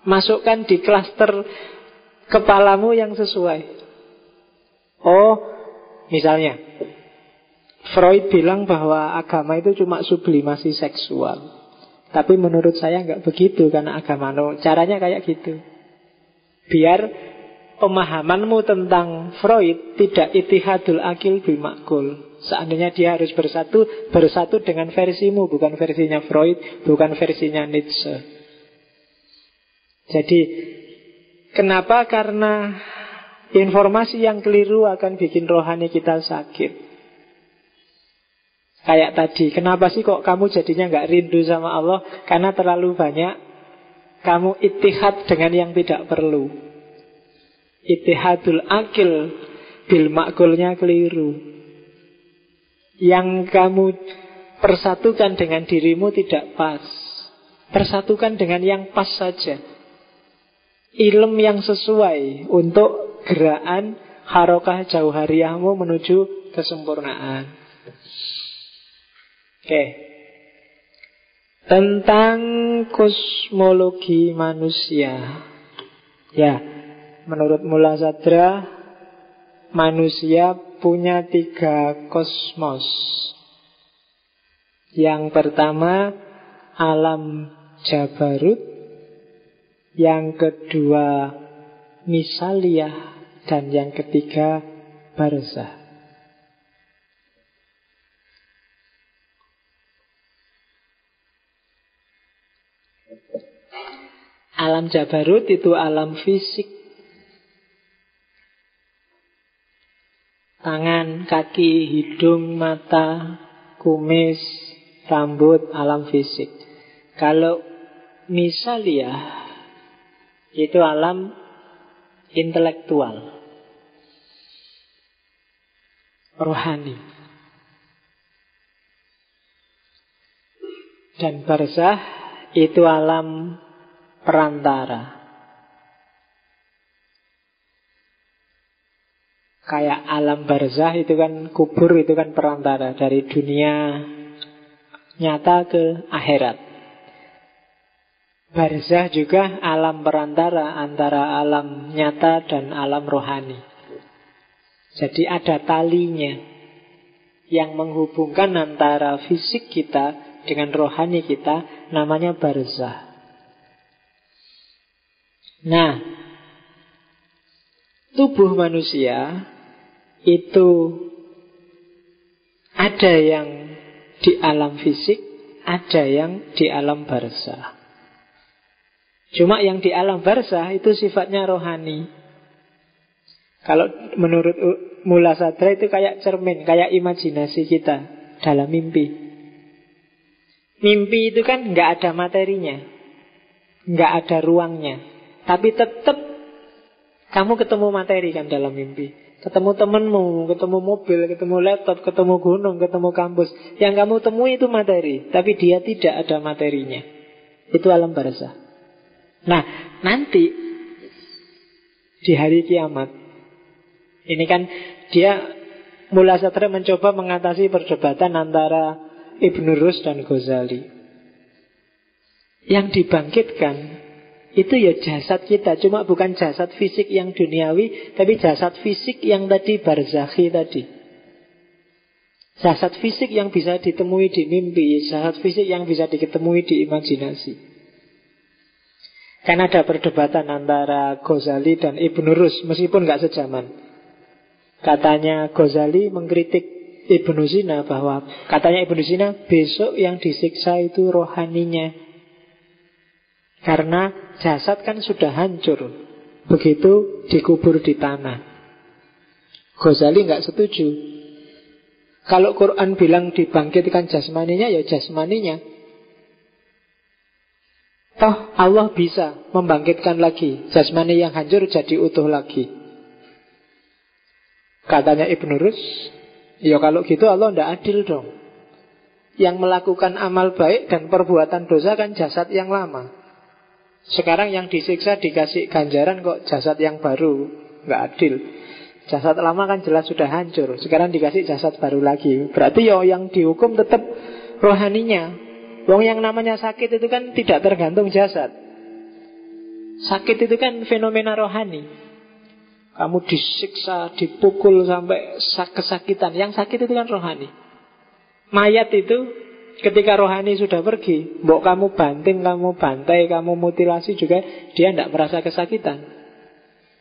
Masukkan di klaster kepalamu yang sesuai. Oh, misalnya Freud bilang bahwa agama itu cuma sublimasi seksual. Tapi menurut saya nggak begitu karena agama no, caranya kayak gitu. Biar pemahamanmu tentang Freud tidak itihadul akil bimakul. Seandainya dia harus bersatu, bersatu dengan versimu, bukan versinya Freud, bukan versinya Nietzsche. Jadi, kenapa? Karena informasi yang keliru akan bikin rohani kita sakit. Kayak tadi, kenapa sih kok kamu jadinya nggak rindu sama Allah? Karena terlalu banyak kamu itihad dengan yang tidak perlu. Itihadul akil bil makulnya keliru. Yang kamu persatukan dengan dirimu tidak pas. Persatukan dengan yang pas saja. Ilm yang sesuai untuk gerakan harokah jauh hariahmu menuju kesempurnaan. Oke. Tentang kosmologi manusia. Ya, menurut Mula Sadra, manusia punya tiga kosmos. Yang pertama, alam Jabarut. Yang kedua, Misaliah. Dan yang ketiga, Barzah. Alam Jabarut itu alam fisik. Tangan, kaki, hidung, mata, kumis, rambut, alam fisik. Kalau misalnya itu alam intelektual. Rohani. Dan barzah itu alam perantara. Kayak alam barzah itu kan kubur itu kan perantara dari dunia nyata ke akhirat. Barzah juga alam perantara antara alam nyata dan alam rohani. Jadi ada talinya yang menghubungkan antara fisik kita dengan rohani kita namanya barzah. Nah, tubuh manusia itu ada yang di alam fisik, ada yang di alam barzah. Cuma yang di alam barzah itu sifatnya rohani. Kalau menurut Mula Sadra itu kayak cermin, kayak imajinasi kita dalam mimpi. Mimpi itu kan nggak ada materinya, nggak ada ruangnya. Tapi tetap kamu ketemu materi kan dalam mimpi. Ketemu temenmu, ketemu mobil, ketemu laptop, ketemu gunung, ketemu kampus. Yang kamu temui itu materi, tapi dia tidak ada materinya. Itu alam barzah. Nah, nanti di hari kiamat, ini kan dia Mula Satra mencoba mengatasi perdebatan antara Ibnu Rus dan Ghazali. Yang dibangkitkan itu ya jasad kita, cuma bukan jasad fisik yang duniawi, tapi jasad fisik yang tadi barzakhi tadi. Jasad fisik yang bisa ditemui di mimpi, jasad fisik yang bisa ditemui di imajinasi. Kan ada perdebatan antara Ghazali dan Ibn Rus, meskipun nggak sejaman. Katanya Ghazali mengkritik Ibnu Sina bahwa katanya Ibnu Sina besok yang disiksa itu rohaninya. Karena jasad kan sudah hancur. Begitu dikubur di tanah. Ghazali nggak setuju. Kalau Quran bilang dibangkitkan jasmaninya Ya jasmaninya. Toh Allah bisa membangkitkan lagi. Jasmani yang hancur jadi utuh lagi. Katanya Ibn Rus Ya kalau gitu Allah tidak adil dong. Yang melakukan amal baik dan perbuatan dosa kan jasad yang lama sekarang yang disiksa dikasih ganjaran kok jasad yang baru. Nggak adil. Jasad lama kan jelas sudah hancur. Sekarang dikasih jasad baru lagi. Berarti ya yang dihukum tetap rohaninya. Wong yang namanya sakit itu kan tidak tergantung jasad. Sakit itu kan fenomena rohani. Kamu disiksa, dipukul sampai kesakitan Yang sakit itu kan rohani. Mayat itu Ketika rohani sudah pergi, mbok kamu banting, kamu bantai, kamu mutilasi juga, dia tidak merasa kesakitan.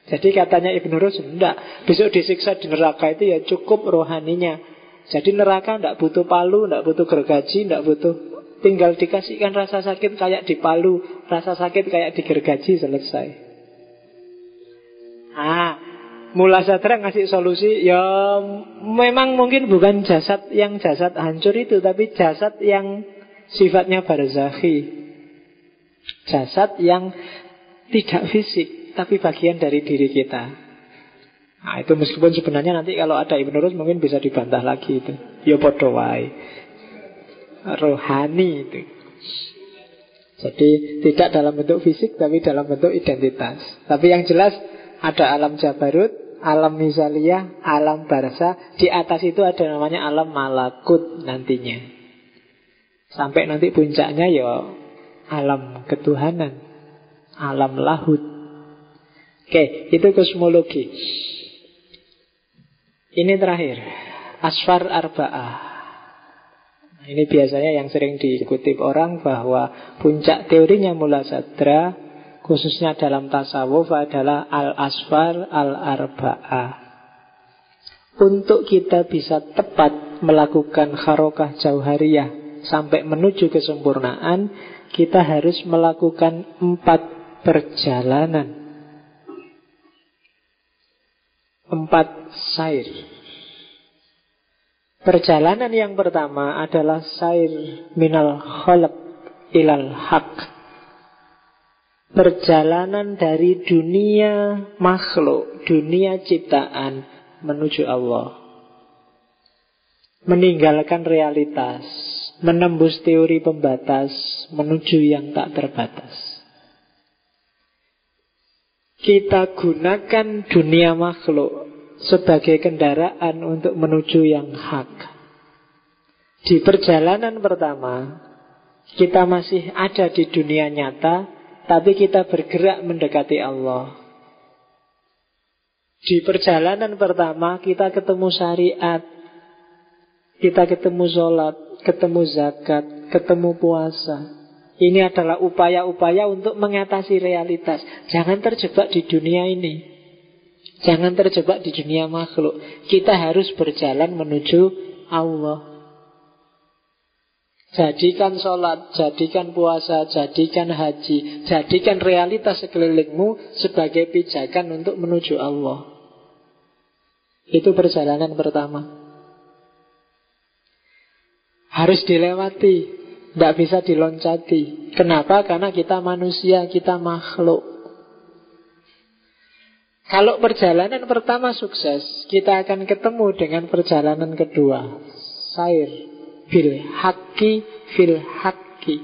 Jadi katanya Ibnu Rus, enggak. Besok disiksa di neraka itu ya cukup rohaninya. Jadi neraka tidak butuh palu, tidak butuh gergaji, tidak butuh tinggal dikasihkan rasa sakit kayak di palu, rasa sakit kayak di gergaji selesai. Ah, Mula Sadra ngasih solusi Ya memang mungkin bukan jasad yang jasad hancur itu Tapi jasad yang sifatnya barzakhi. Jasad yang tidak fisik Tapi bagian dari diri kita. Nah itu meskipun sebenarnya nanti kalau ada Ibn Rus mungkin bisa dibantah lagi itu. Ya podowai Rohani itu. Jadi tidak dalam bentuk fisik tapi dalam bentuk identitas. Tapi yang jelas ada alam Jabarut alam misaliyah, alam barasa. Di atas itu ada namanya alam malakut nantinya. Sampai nanti puncaknya ya alam ketuhanan, alam lahut. Oke, itu kosmologi. Ini terakhir, asfar arba'ah. Ini biasanya yang sering dikutip orang bahwa puncak teorinya mula sadra khususnya dalam tasawuf adalah al-asfar al-arba'ah. Untuk kita bisa tepat melakukan harokah jauhariyah sampai menuju kesempurnaan, kita harus melakukan empat perjalanan. Empat sair. Perjalanan yang pertama adalah sair minal khalq ilal haq Perjalanan dari dunia makhluk, dunia ciptaan menuju Allah. Meninggalkan realitas, menembus teori pembatas menuju yang tak terbatas. Kita gunakan dunia makhluk sebagai kendaraan untuk menuju yang hak. Di perjalanan pertama, kita masih ada di dunia nyata, tapi kita bergerak mendekati Allah. Di perjalanan pertama kita ketemu syariat, kita ketemu sholat, ketemu zakat, ketemu puasa. Ini adalah upaya-upaya untuk mengatasi realitas. Jangan terjebak di dunia ini. Jangan terjebak di dunia makhluk. Kita harus berjalan menuju Allah. Jadikan sholat, jadikan puasa, jadikan haji, jadikan realitas sekelilingmu sebagai pijakan untuk menuju Allah. Itu perjalanan pertama. Harus dilewati, tidak bisa diloncati. Kenapa? Karena kita manusia, kita makhluk. Kalau perjalanan pertama sukses, kita akan ketemu dengan perjalanan kedua. Sair bil haki fil haki.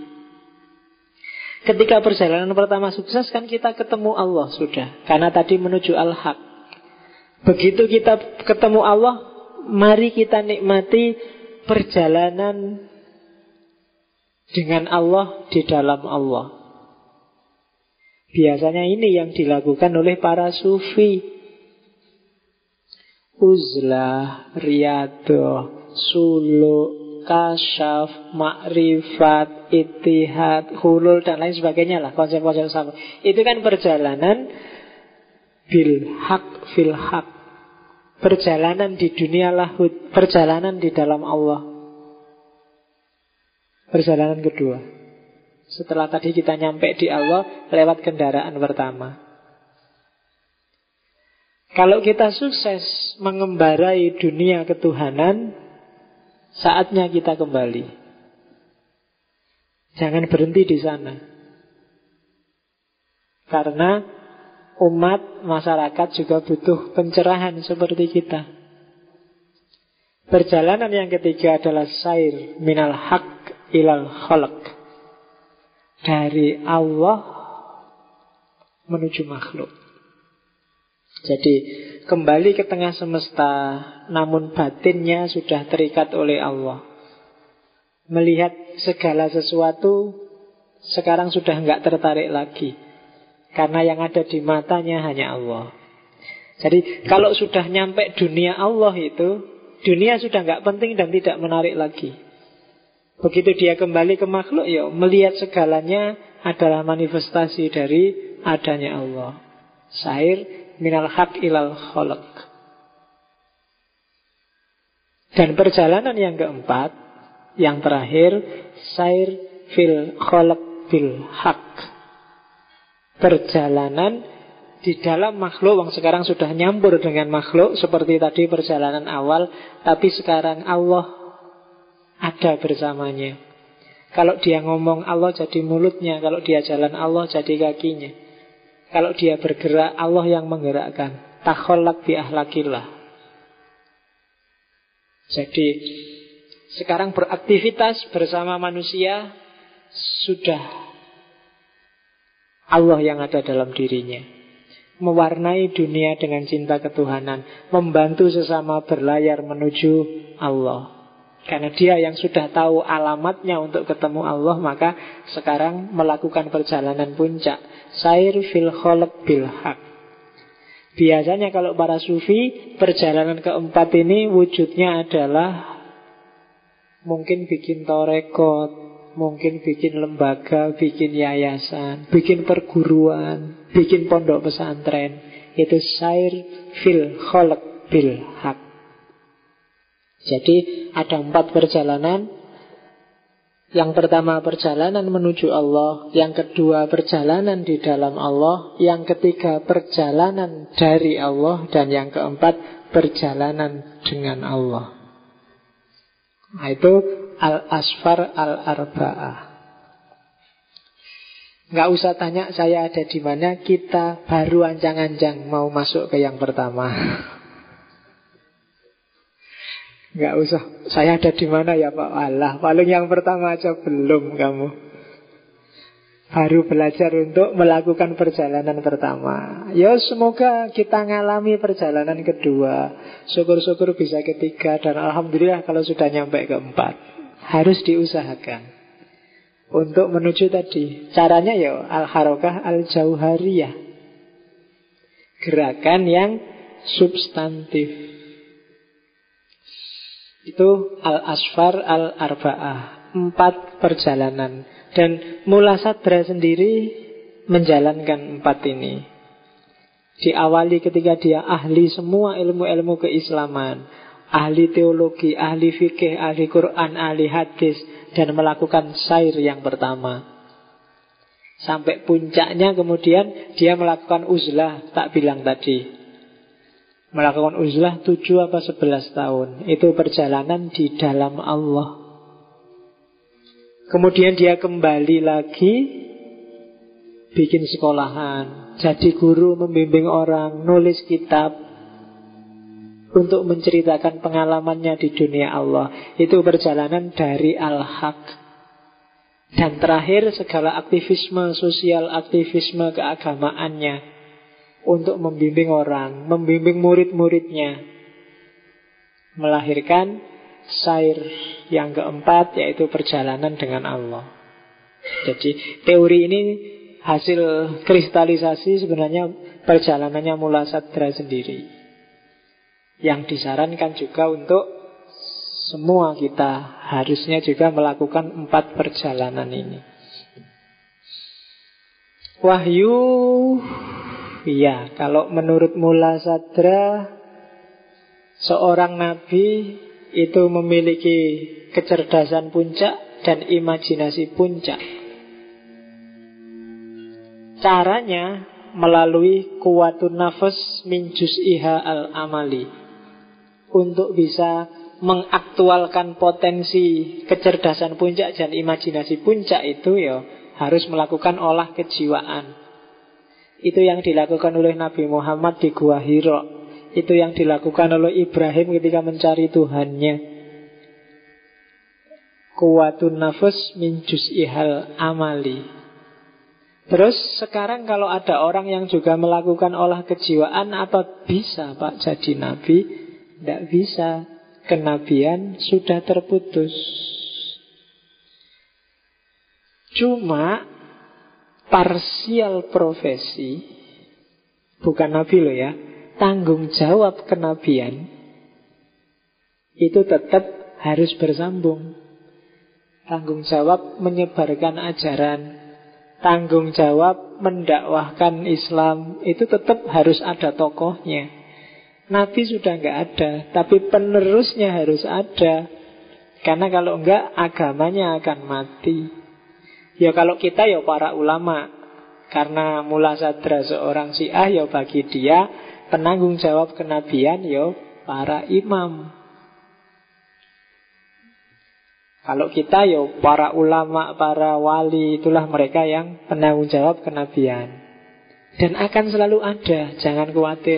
Ketika perjalanan pertama sukses kan kita ketemu Allah sudah. Karena tadi menuju al-haq. Begitu kita ketemu Allah, mari kita nikmati perjalanan dengan Allah di dalam Allah. Biasanya ini yang dilakukan oleh para sufi. Uzlah, riyado, suluk, kasyaf, makrifat, itihad, hulul, dan lain sebagainya lah. Konsep-konsep sama. Itu kan perjalanan bil hak fil hak. Perjalanan di dunia lahud, perjalanan di dalam Allah. Perjalanan kedua. Setelah tadi kita nyampe di Allah lewat kendaraan pertama. Kalau kita sukses mengembarai dunia ketuhanan, saatnya kita kembali. Jangan berhenti di sana. Karena umat masyarakat juga butuh pencerahan seperti kita. Perjalanan yang ketiga adalah sair minal haq ilal khalq dari Allah menuju makhluk. Jadi kembali ke tengah semesta, namun batinnya sudah terikat oleh Allah. Melihat segala sesuatu sekarang sudah enggak tertarik lagi. Karena yang ada di matanya hanya Allah. Jadi kalau sudah nyampe dunia Allah itu, dunia sudah enggak penting dan tidak menarik lagi. Begitu dia kembali ke makhluk, ya melihat segalanya adalah manifestasi dari adanya Allah. Sair minal haq ilal kholak. Dan perjalanan yang keempat, yang terakhir, sair fil kholak bil haq. Perjalanan di dalam makhluk yang sekarang sudah nyampur dengan makhluk seperti tadi perjalanan awal, tapi sekarang Allah ada bersamanya. Kalau dia ngomong Allah jadi mulutnya, kalau dia jalan Allah jadi kakinya. Kalau dia bergerak Allah yang menggerakkan. Takholak bi ahlakillah. Jadi sekarang beraktivitas bersama manusia sudah Allah yang ada dalam dirinya. Mewarnai dunia dengan cinta ketuhanan, membantu sesama berlayar menuju Allah. Karena dia yang sudah tahu alamatnya untuk ketemu Allah Maka sekarang melakukan perjalanan puncak. Sair fil kholak bil haq. Biasanya kalau para sufi Perjalanan keempat ini wujudnya adalah Mungkin bikin torekot Mungkin bikin lembaga Bikin yayasan Bikin perguruan Bikin pondok pesantren. Itu sair fil kholak bil haq jadi ada empat perjalanan. Yang pertama perjalanan menuju Allah Yang kedua perjalanan di dalam Allah Yang ketiga perjalanan dari Allah Dan yang keempat perjalanan dengan Allah. Nah itu Al-Asfar Al-Arba'ah. Nggak usah tanya saya ada di mana Kita baru ancang-ancang mau masuk ke yang pertama Enggak usah. Saya ada di mana ya Pak Allah. Paling yang pertama aja belum kamu. Baru belajar untuk melakukan perjalanan pertama. Ya semoga kita ngalami perjalanan kedua. Syukur-syukur bisa ketiga dan alhamdulillah kalau sudah nyampe keempat. Harus diusahakan untuk menuju tadi. Caranya ya al-harokah al-jauhariyah. Gerakan yang substantif. Itu Al-Asfar Al-Arba'ah. Empat perjalanan. Dan Mula Sadra sendiri Menjalankan empat ini. Diawali ketika dia ahli semua ilmu-ilmu keislaman. Ahli teologi, ahli fikih, ahli Quran, ahli hadis Dan melakukan sair yang pertama. Sampai puncaknya kemudian dia melakukan uzlah Tak bilang tadi Melakukan uzlah tujuh apa sebelas tahun Itu perjalanan di dalam Allah Kemudian dia kembali lagi bikin sekolahan, jadi guru membimbing orang, nulis kitab untuk menceritakan pengalamannya di dunia Allah. Itu perjalanan dari al-haq. Dan terakhir segala aktivisme sosial, aktivisme keagamaannya untuk membimbing orang, membimbing murid-muridnya. Melahirkan sair yang keempat yaitu perjalanan dengan Allah. Jadi teori ini hasil kristalisasi sebenarnya perjalanannya Mula Sadra sendiri. Yang disarankan juga untuk semua kita harusnya juga melakukan empat perjalanan ini. Wahyu, ya kalau menurut Mula Sadra, seorang nabi itu memiliki kecerdasan puncak dan imajinasi puncak. Caranya melalui kuatun nafas minjus iha al-amali untuk bisa mengaktualkan potensi kecerdasan puncak dan imajinasi puncak itu ya harus melakukan olah kejiwaan. Itu yang dilakukan oleh Nabi Muhammad di Gua Hiro. Itu yang dilakukan oleh Ibrahim ketika mencari Tuhannya. Kuatun nafas minjus ihal amali Terus sekarang kalau ada orang yang juga melakukan olah kejiwaan apa bisa Pak jadi nabi? Tidak bisa. Kenabian sudah terputus. Cuma parsial profesi bukan nabi loh ya, tanggung jawab kenabian itu tetap harus bersambung. Tanggung jawab menyebarkan ajaran tanggung jawab mendakwahkan Islam itu tetap harus ada tokohnya. Nabi sudah nggak ada, tapi penerusnya harus ada. Karena kalau enggak agamanya akan mati. Ya kalau kita ya para ulama. Karena mula sadra seorang syiah ya bagi dia penanggung jawab kenabian ya para imam. Kalau kita ya para ulama, para wali itulah mereka yang penanggung jawab kenabian. Dan akan selalu ada, jangan khawatir.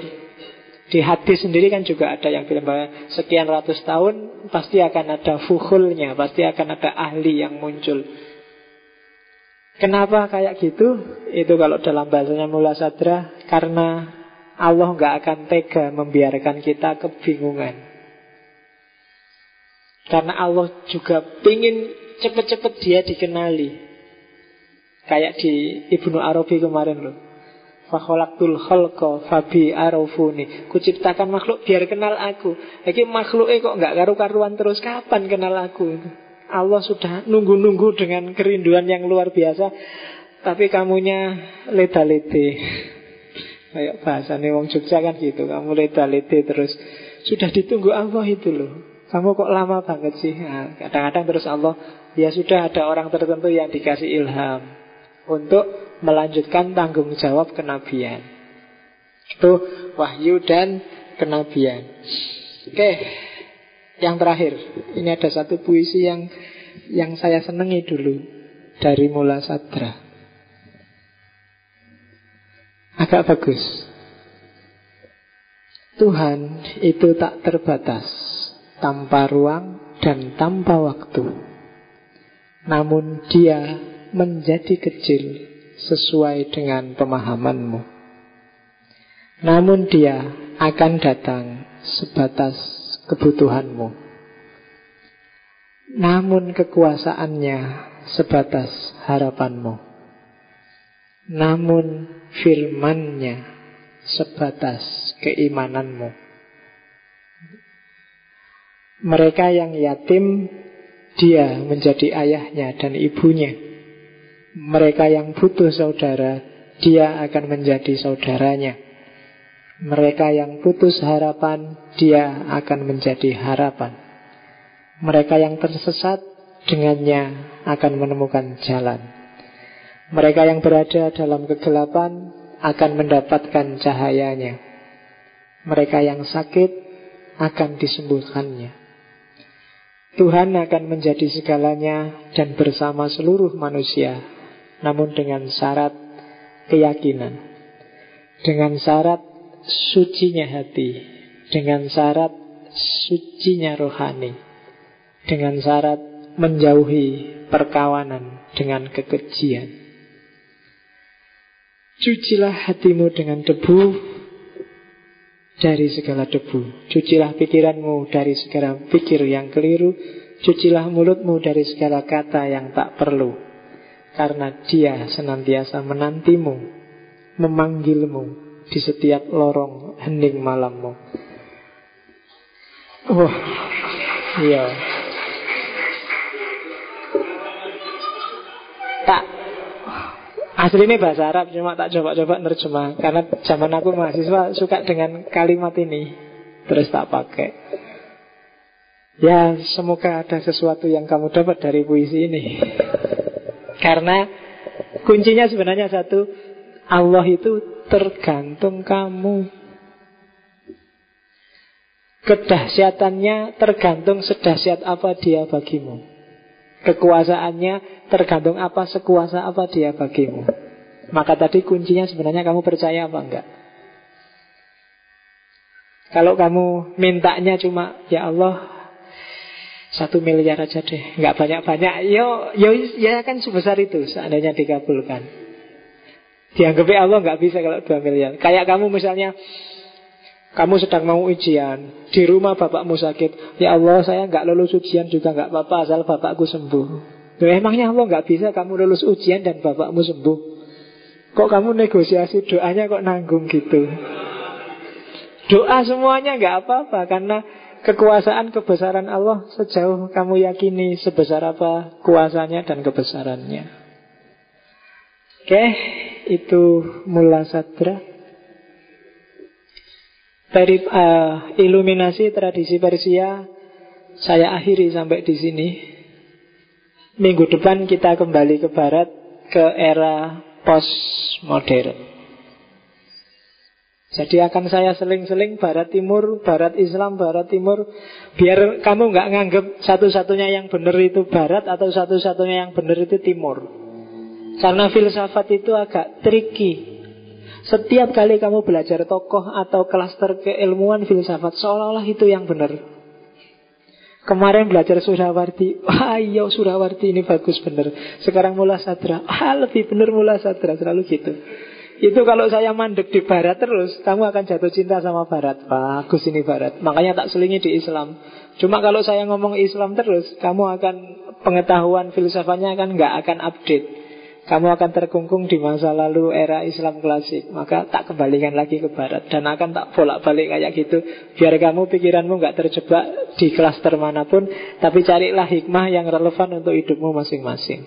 Di hadis sendiri kan juga ada yang bilang bahwa sekian ratus tahun pasti akan ada fuhulnya, pasti akan ada ahli yang muncul. Kenapa kayak gitu? Itu kalau dalam bahasanya Mula Sadra, karena Allah nggak akan tega membiarkan kita kebingungan. Karena Allah juga ingin cepat-cepat dia dikenali. Kayak di Ibnu Arabi kemarin loh. Fakholaktul kholko fabi arafuni Kuciptakan makhluk biar kenal aku Lagi makhluknya kok nggak karu-karuan terus Kapan kenal aku Allah sudah nunggu-nunggu dengan kerinduan yang luar biasa Tapi kamunya leda-lede Kayak bahasa nih wong Jogja kan gitu Kamu leda-lede terus Sudah ditunggu Allah itu loh kamu kok lama banget sih? Nah, kadang-kadang terus Allah, ya sudah ada orang tertentu yang dikasih ilham untuk melanjutkan tanggung jawab kenabian. Itu wahyu dan kenabian. Oke, yang terakhir, ini ada satu puisi yang yang saya senangi dulu dari Mula Sadra. Agak bagus. Tuhan itu tak terbatas tanpa ruang dan tanpa waktu. Namun dia menjadi kecil sesuai dengan pemahamanmu. Namun dia akan datang sebatas kebutuhanmu. Namun kekuasaannya sebatas harapanmu. Namun firmannya sebatas keimananmu. Mereka yang yatim, dia menjadi ayahnya dan ibunya. Mereka yang butuh saudara, dia akan menjadi saudaranya. Mereka yang putus harapan, dia akan menjadi harapan. Mereka yang tersesat, dengannya akan menemukan jalan. Mereka yang berada dalam kegelapan akan mendapatkan cahayanya. Mereka yang sakit akan disembuhkannya. Tuhan akan menjadi segalanya dan bersama seluruh manusia, namun dengan syarat keyakinan. Dengan syarat sucinya hati. Dengan syarat sucinya rohani. Dengan syarat menjauhi perkawanan dengan kekejian. Cucilah hatimu dengan debu dari segala debu. Cucilah pikiranmu dari segala pikir yang keliru. Cucilah mulutmu dari segala kata yang tak perlu. Karena dia senantiasa menantimu, memanggilmu di setiap lorong hening malammu. Oh, iya. Tak. Asli ini bahasa Arab Cuma tak coba-coba nerjemah. Karena zaman aku mahasiswa suka dengan kalimat ini. Terus tak pakai. Ya semoga ada sesuatu yang kamu dapat dari puisi ini. Karena kuncinya sebenarnya satu Allah itu tergantung kamu Kedahsyatannya tergantung sedahsyat apa dia bagimu Kekuasaannya tergantung apa sekuasa apa dia bagimu. Maka tadi kuncinya sebenarnya kamu percaya apa enggak. Kalau kamu mintanya cuma ya Allah satu miliar aja deh, nggak banyak-banyak, yo, yo, ya kan sebesar itu seandainya dikabulkan. Dianggapnya Allah nggak bisa kalau dua miliar. Kayak kamu misalnya kamu sedang mau ujian Di rumah bapakmu sakit Ya Allah saya nggak lulus ujian juga nggak apa-apa Asal bapakku sembuh. Loh, Emangnya Allah nggak bisa kamu lulus ujian dan bapakmu sembuh? Kok kamu negosiasi doanya kok nanggung gitu? Doa semuanya nggak apa-apa Karena kekuasaan kebesaran Allah Sejauh kamu yakini sebesar apa kuasanya dan kebesarannya Oke, itu mula sadra dari uh, iluminasi tradisi Persia saya akhiri sampai di sini. Minggu depan kita kembali ke barat ke era postmodern. Jadi akan saya seling-seling barat timur, barat Islam, barat timur Biar kamu nggak nganggep satu-satunya yang benar itu barat Atau satu-satunya yang benar itu timur Karena filsafat itu agak tricky. Setiap kali kamu belajar tokoh atau klaster keilmuan filsafat Seolah-olah itu yang benar. Kemarin belajar Surawarti Wah iya Surawarti ini bagus benar. Sekarang Mula Sadra. Wah lebih benar Mula Sadra Selalu gitu. Itu kalau saya mandek di barat terus Kamu akan jatuh cinta sama barat. Bagus ini barat. Makanya tak selingi di Islam. Cuma kalau saya ngomong Islam terus Kamu akan Pengetahuan filsafatnya akan nggak akan update kamu akan terkungkung di masa lalu era Islam klasik. Maka tak kembalikan lagi ke barat. Dan akan tak bolak-balik kayak gitu. Biar kamu pikiranmu nggak terjebak di klaster mana pun Tapi carilah hikmah yang relevan untuk hidupmu masing-masing.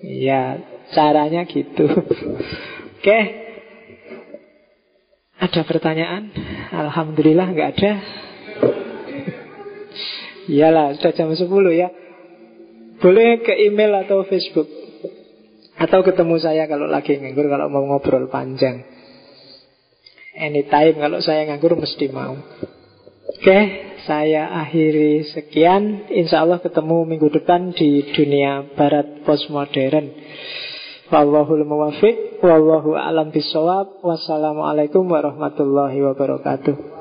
Ya caranya gitu. Oke. Ada pertanyaan? Alhamdulillah nggak ada. Iyalah sudah jam 10 ya. Boleh ke email atau Facebook atau ketemu saya kalau lagi nganggur Kalau mau ngobrol panjang. Anytime kalau saya nganggur mesti mau. Oke saya akhiri sekian. Insya Allah ketemu minggu depan Di dunia barat postmodern. Wallahul muwafiq Wallahu alam bisawab Wassalamualaikum warahmatullahi wabarakatuh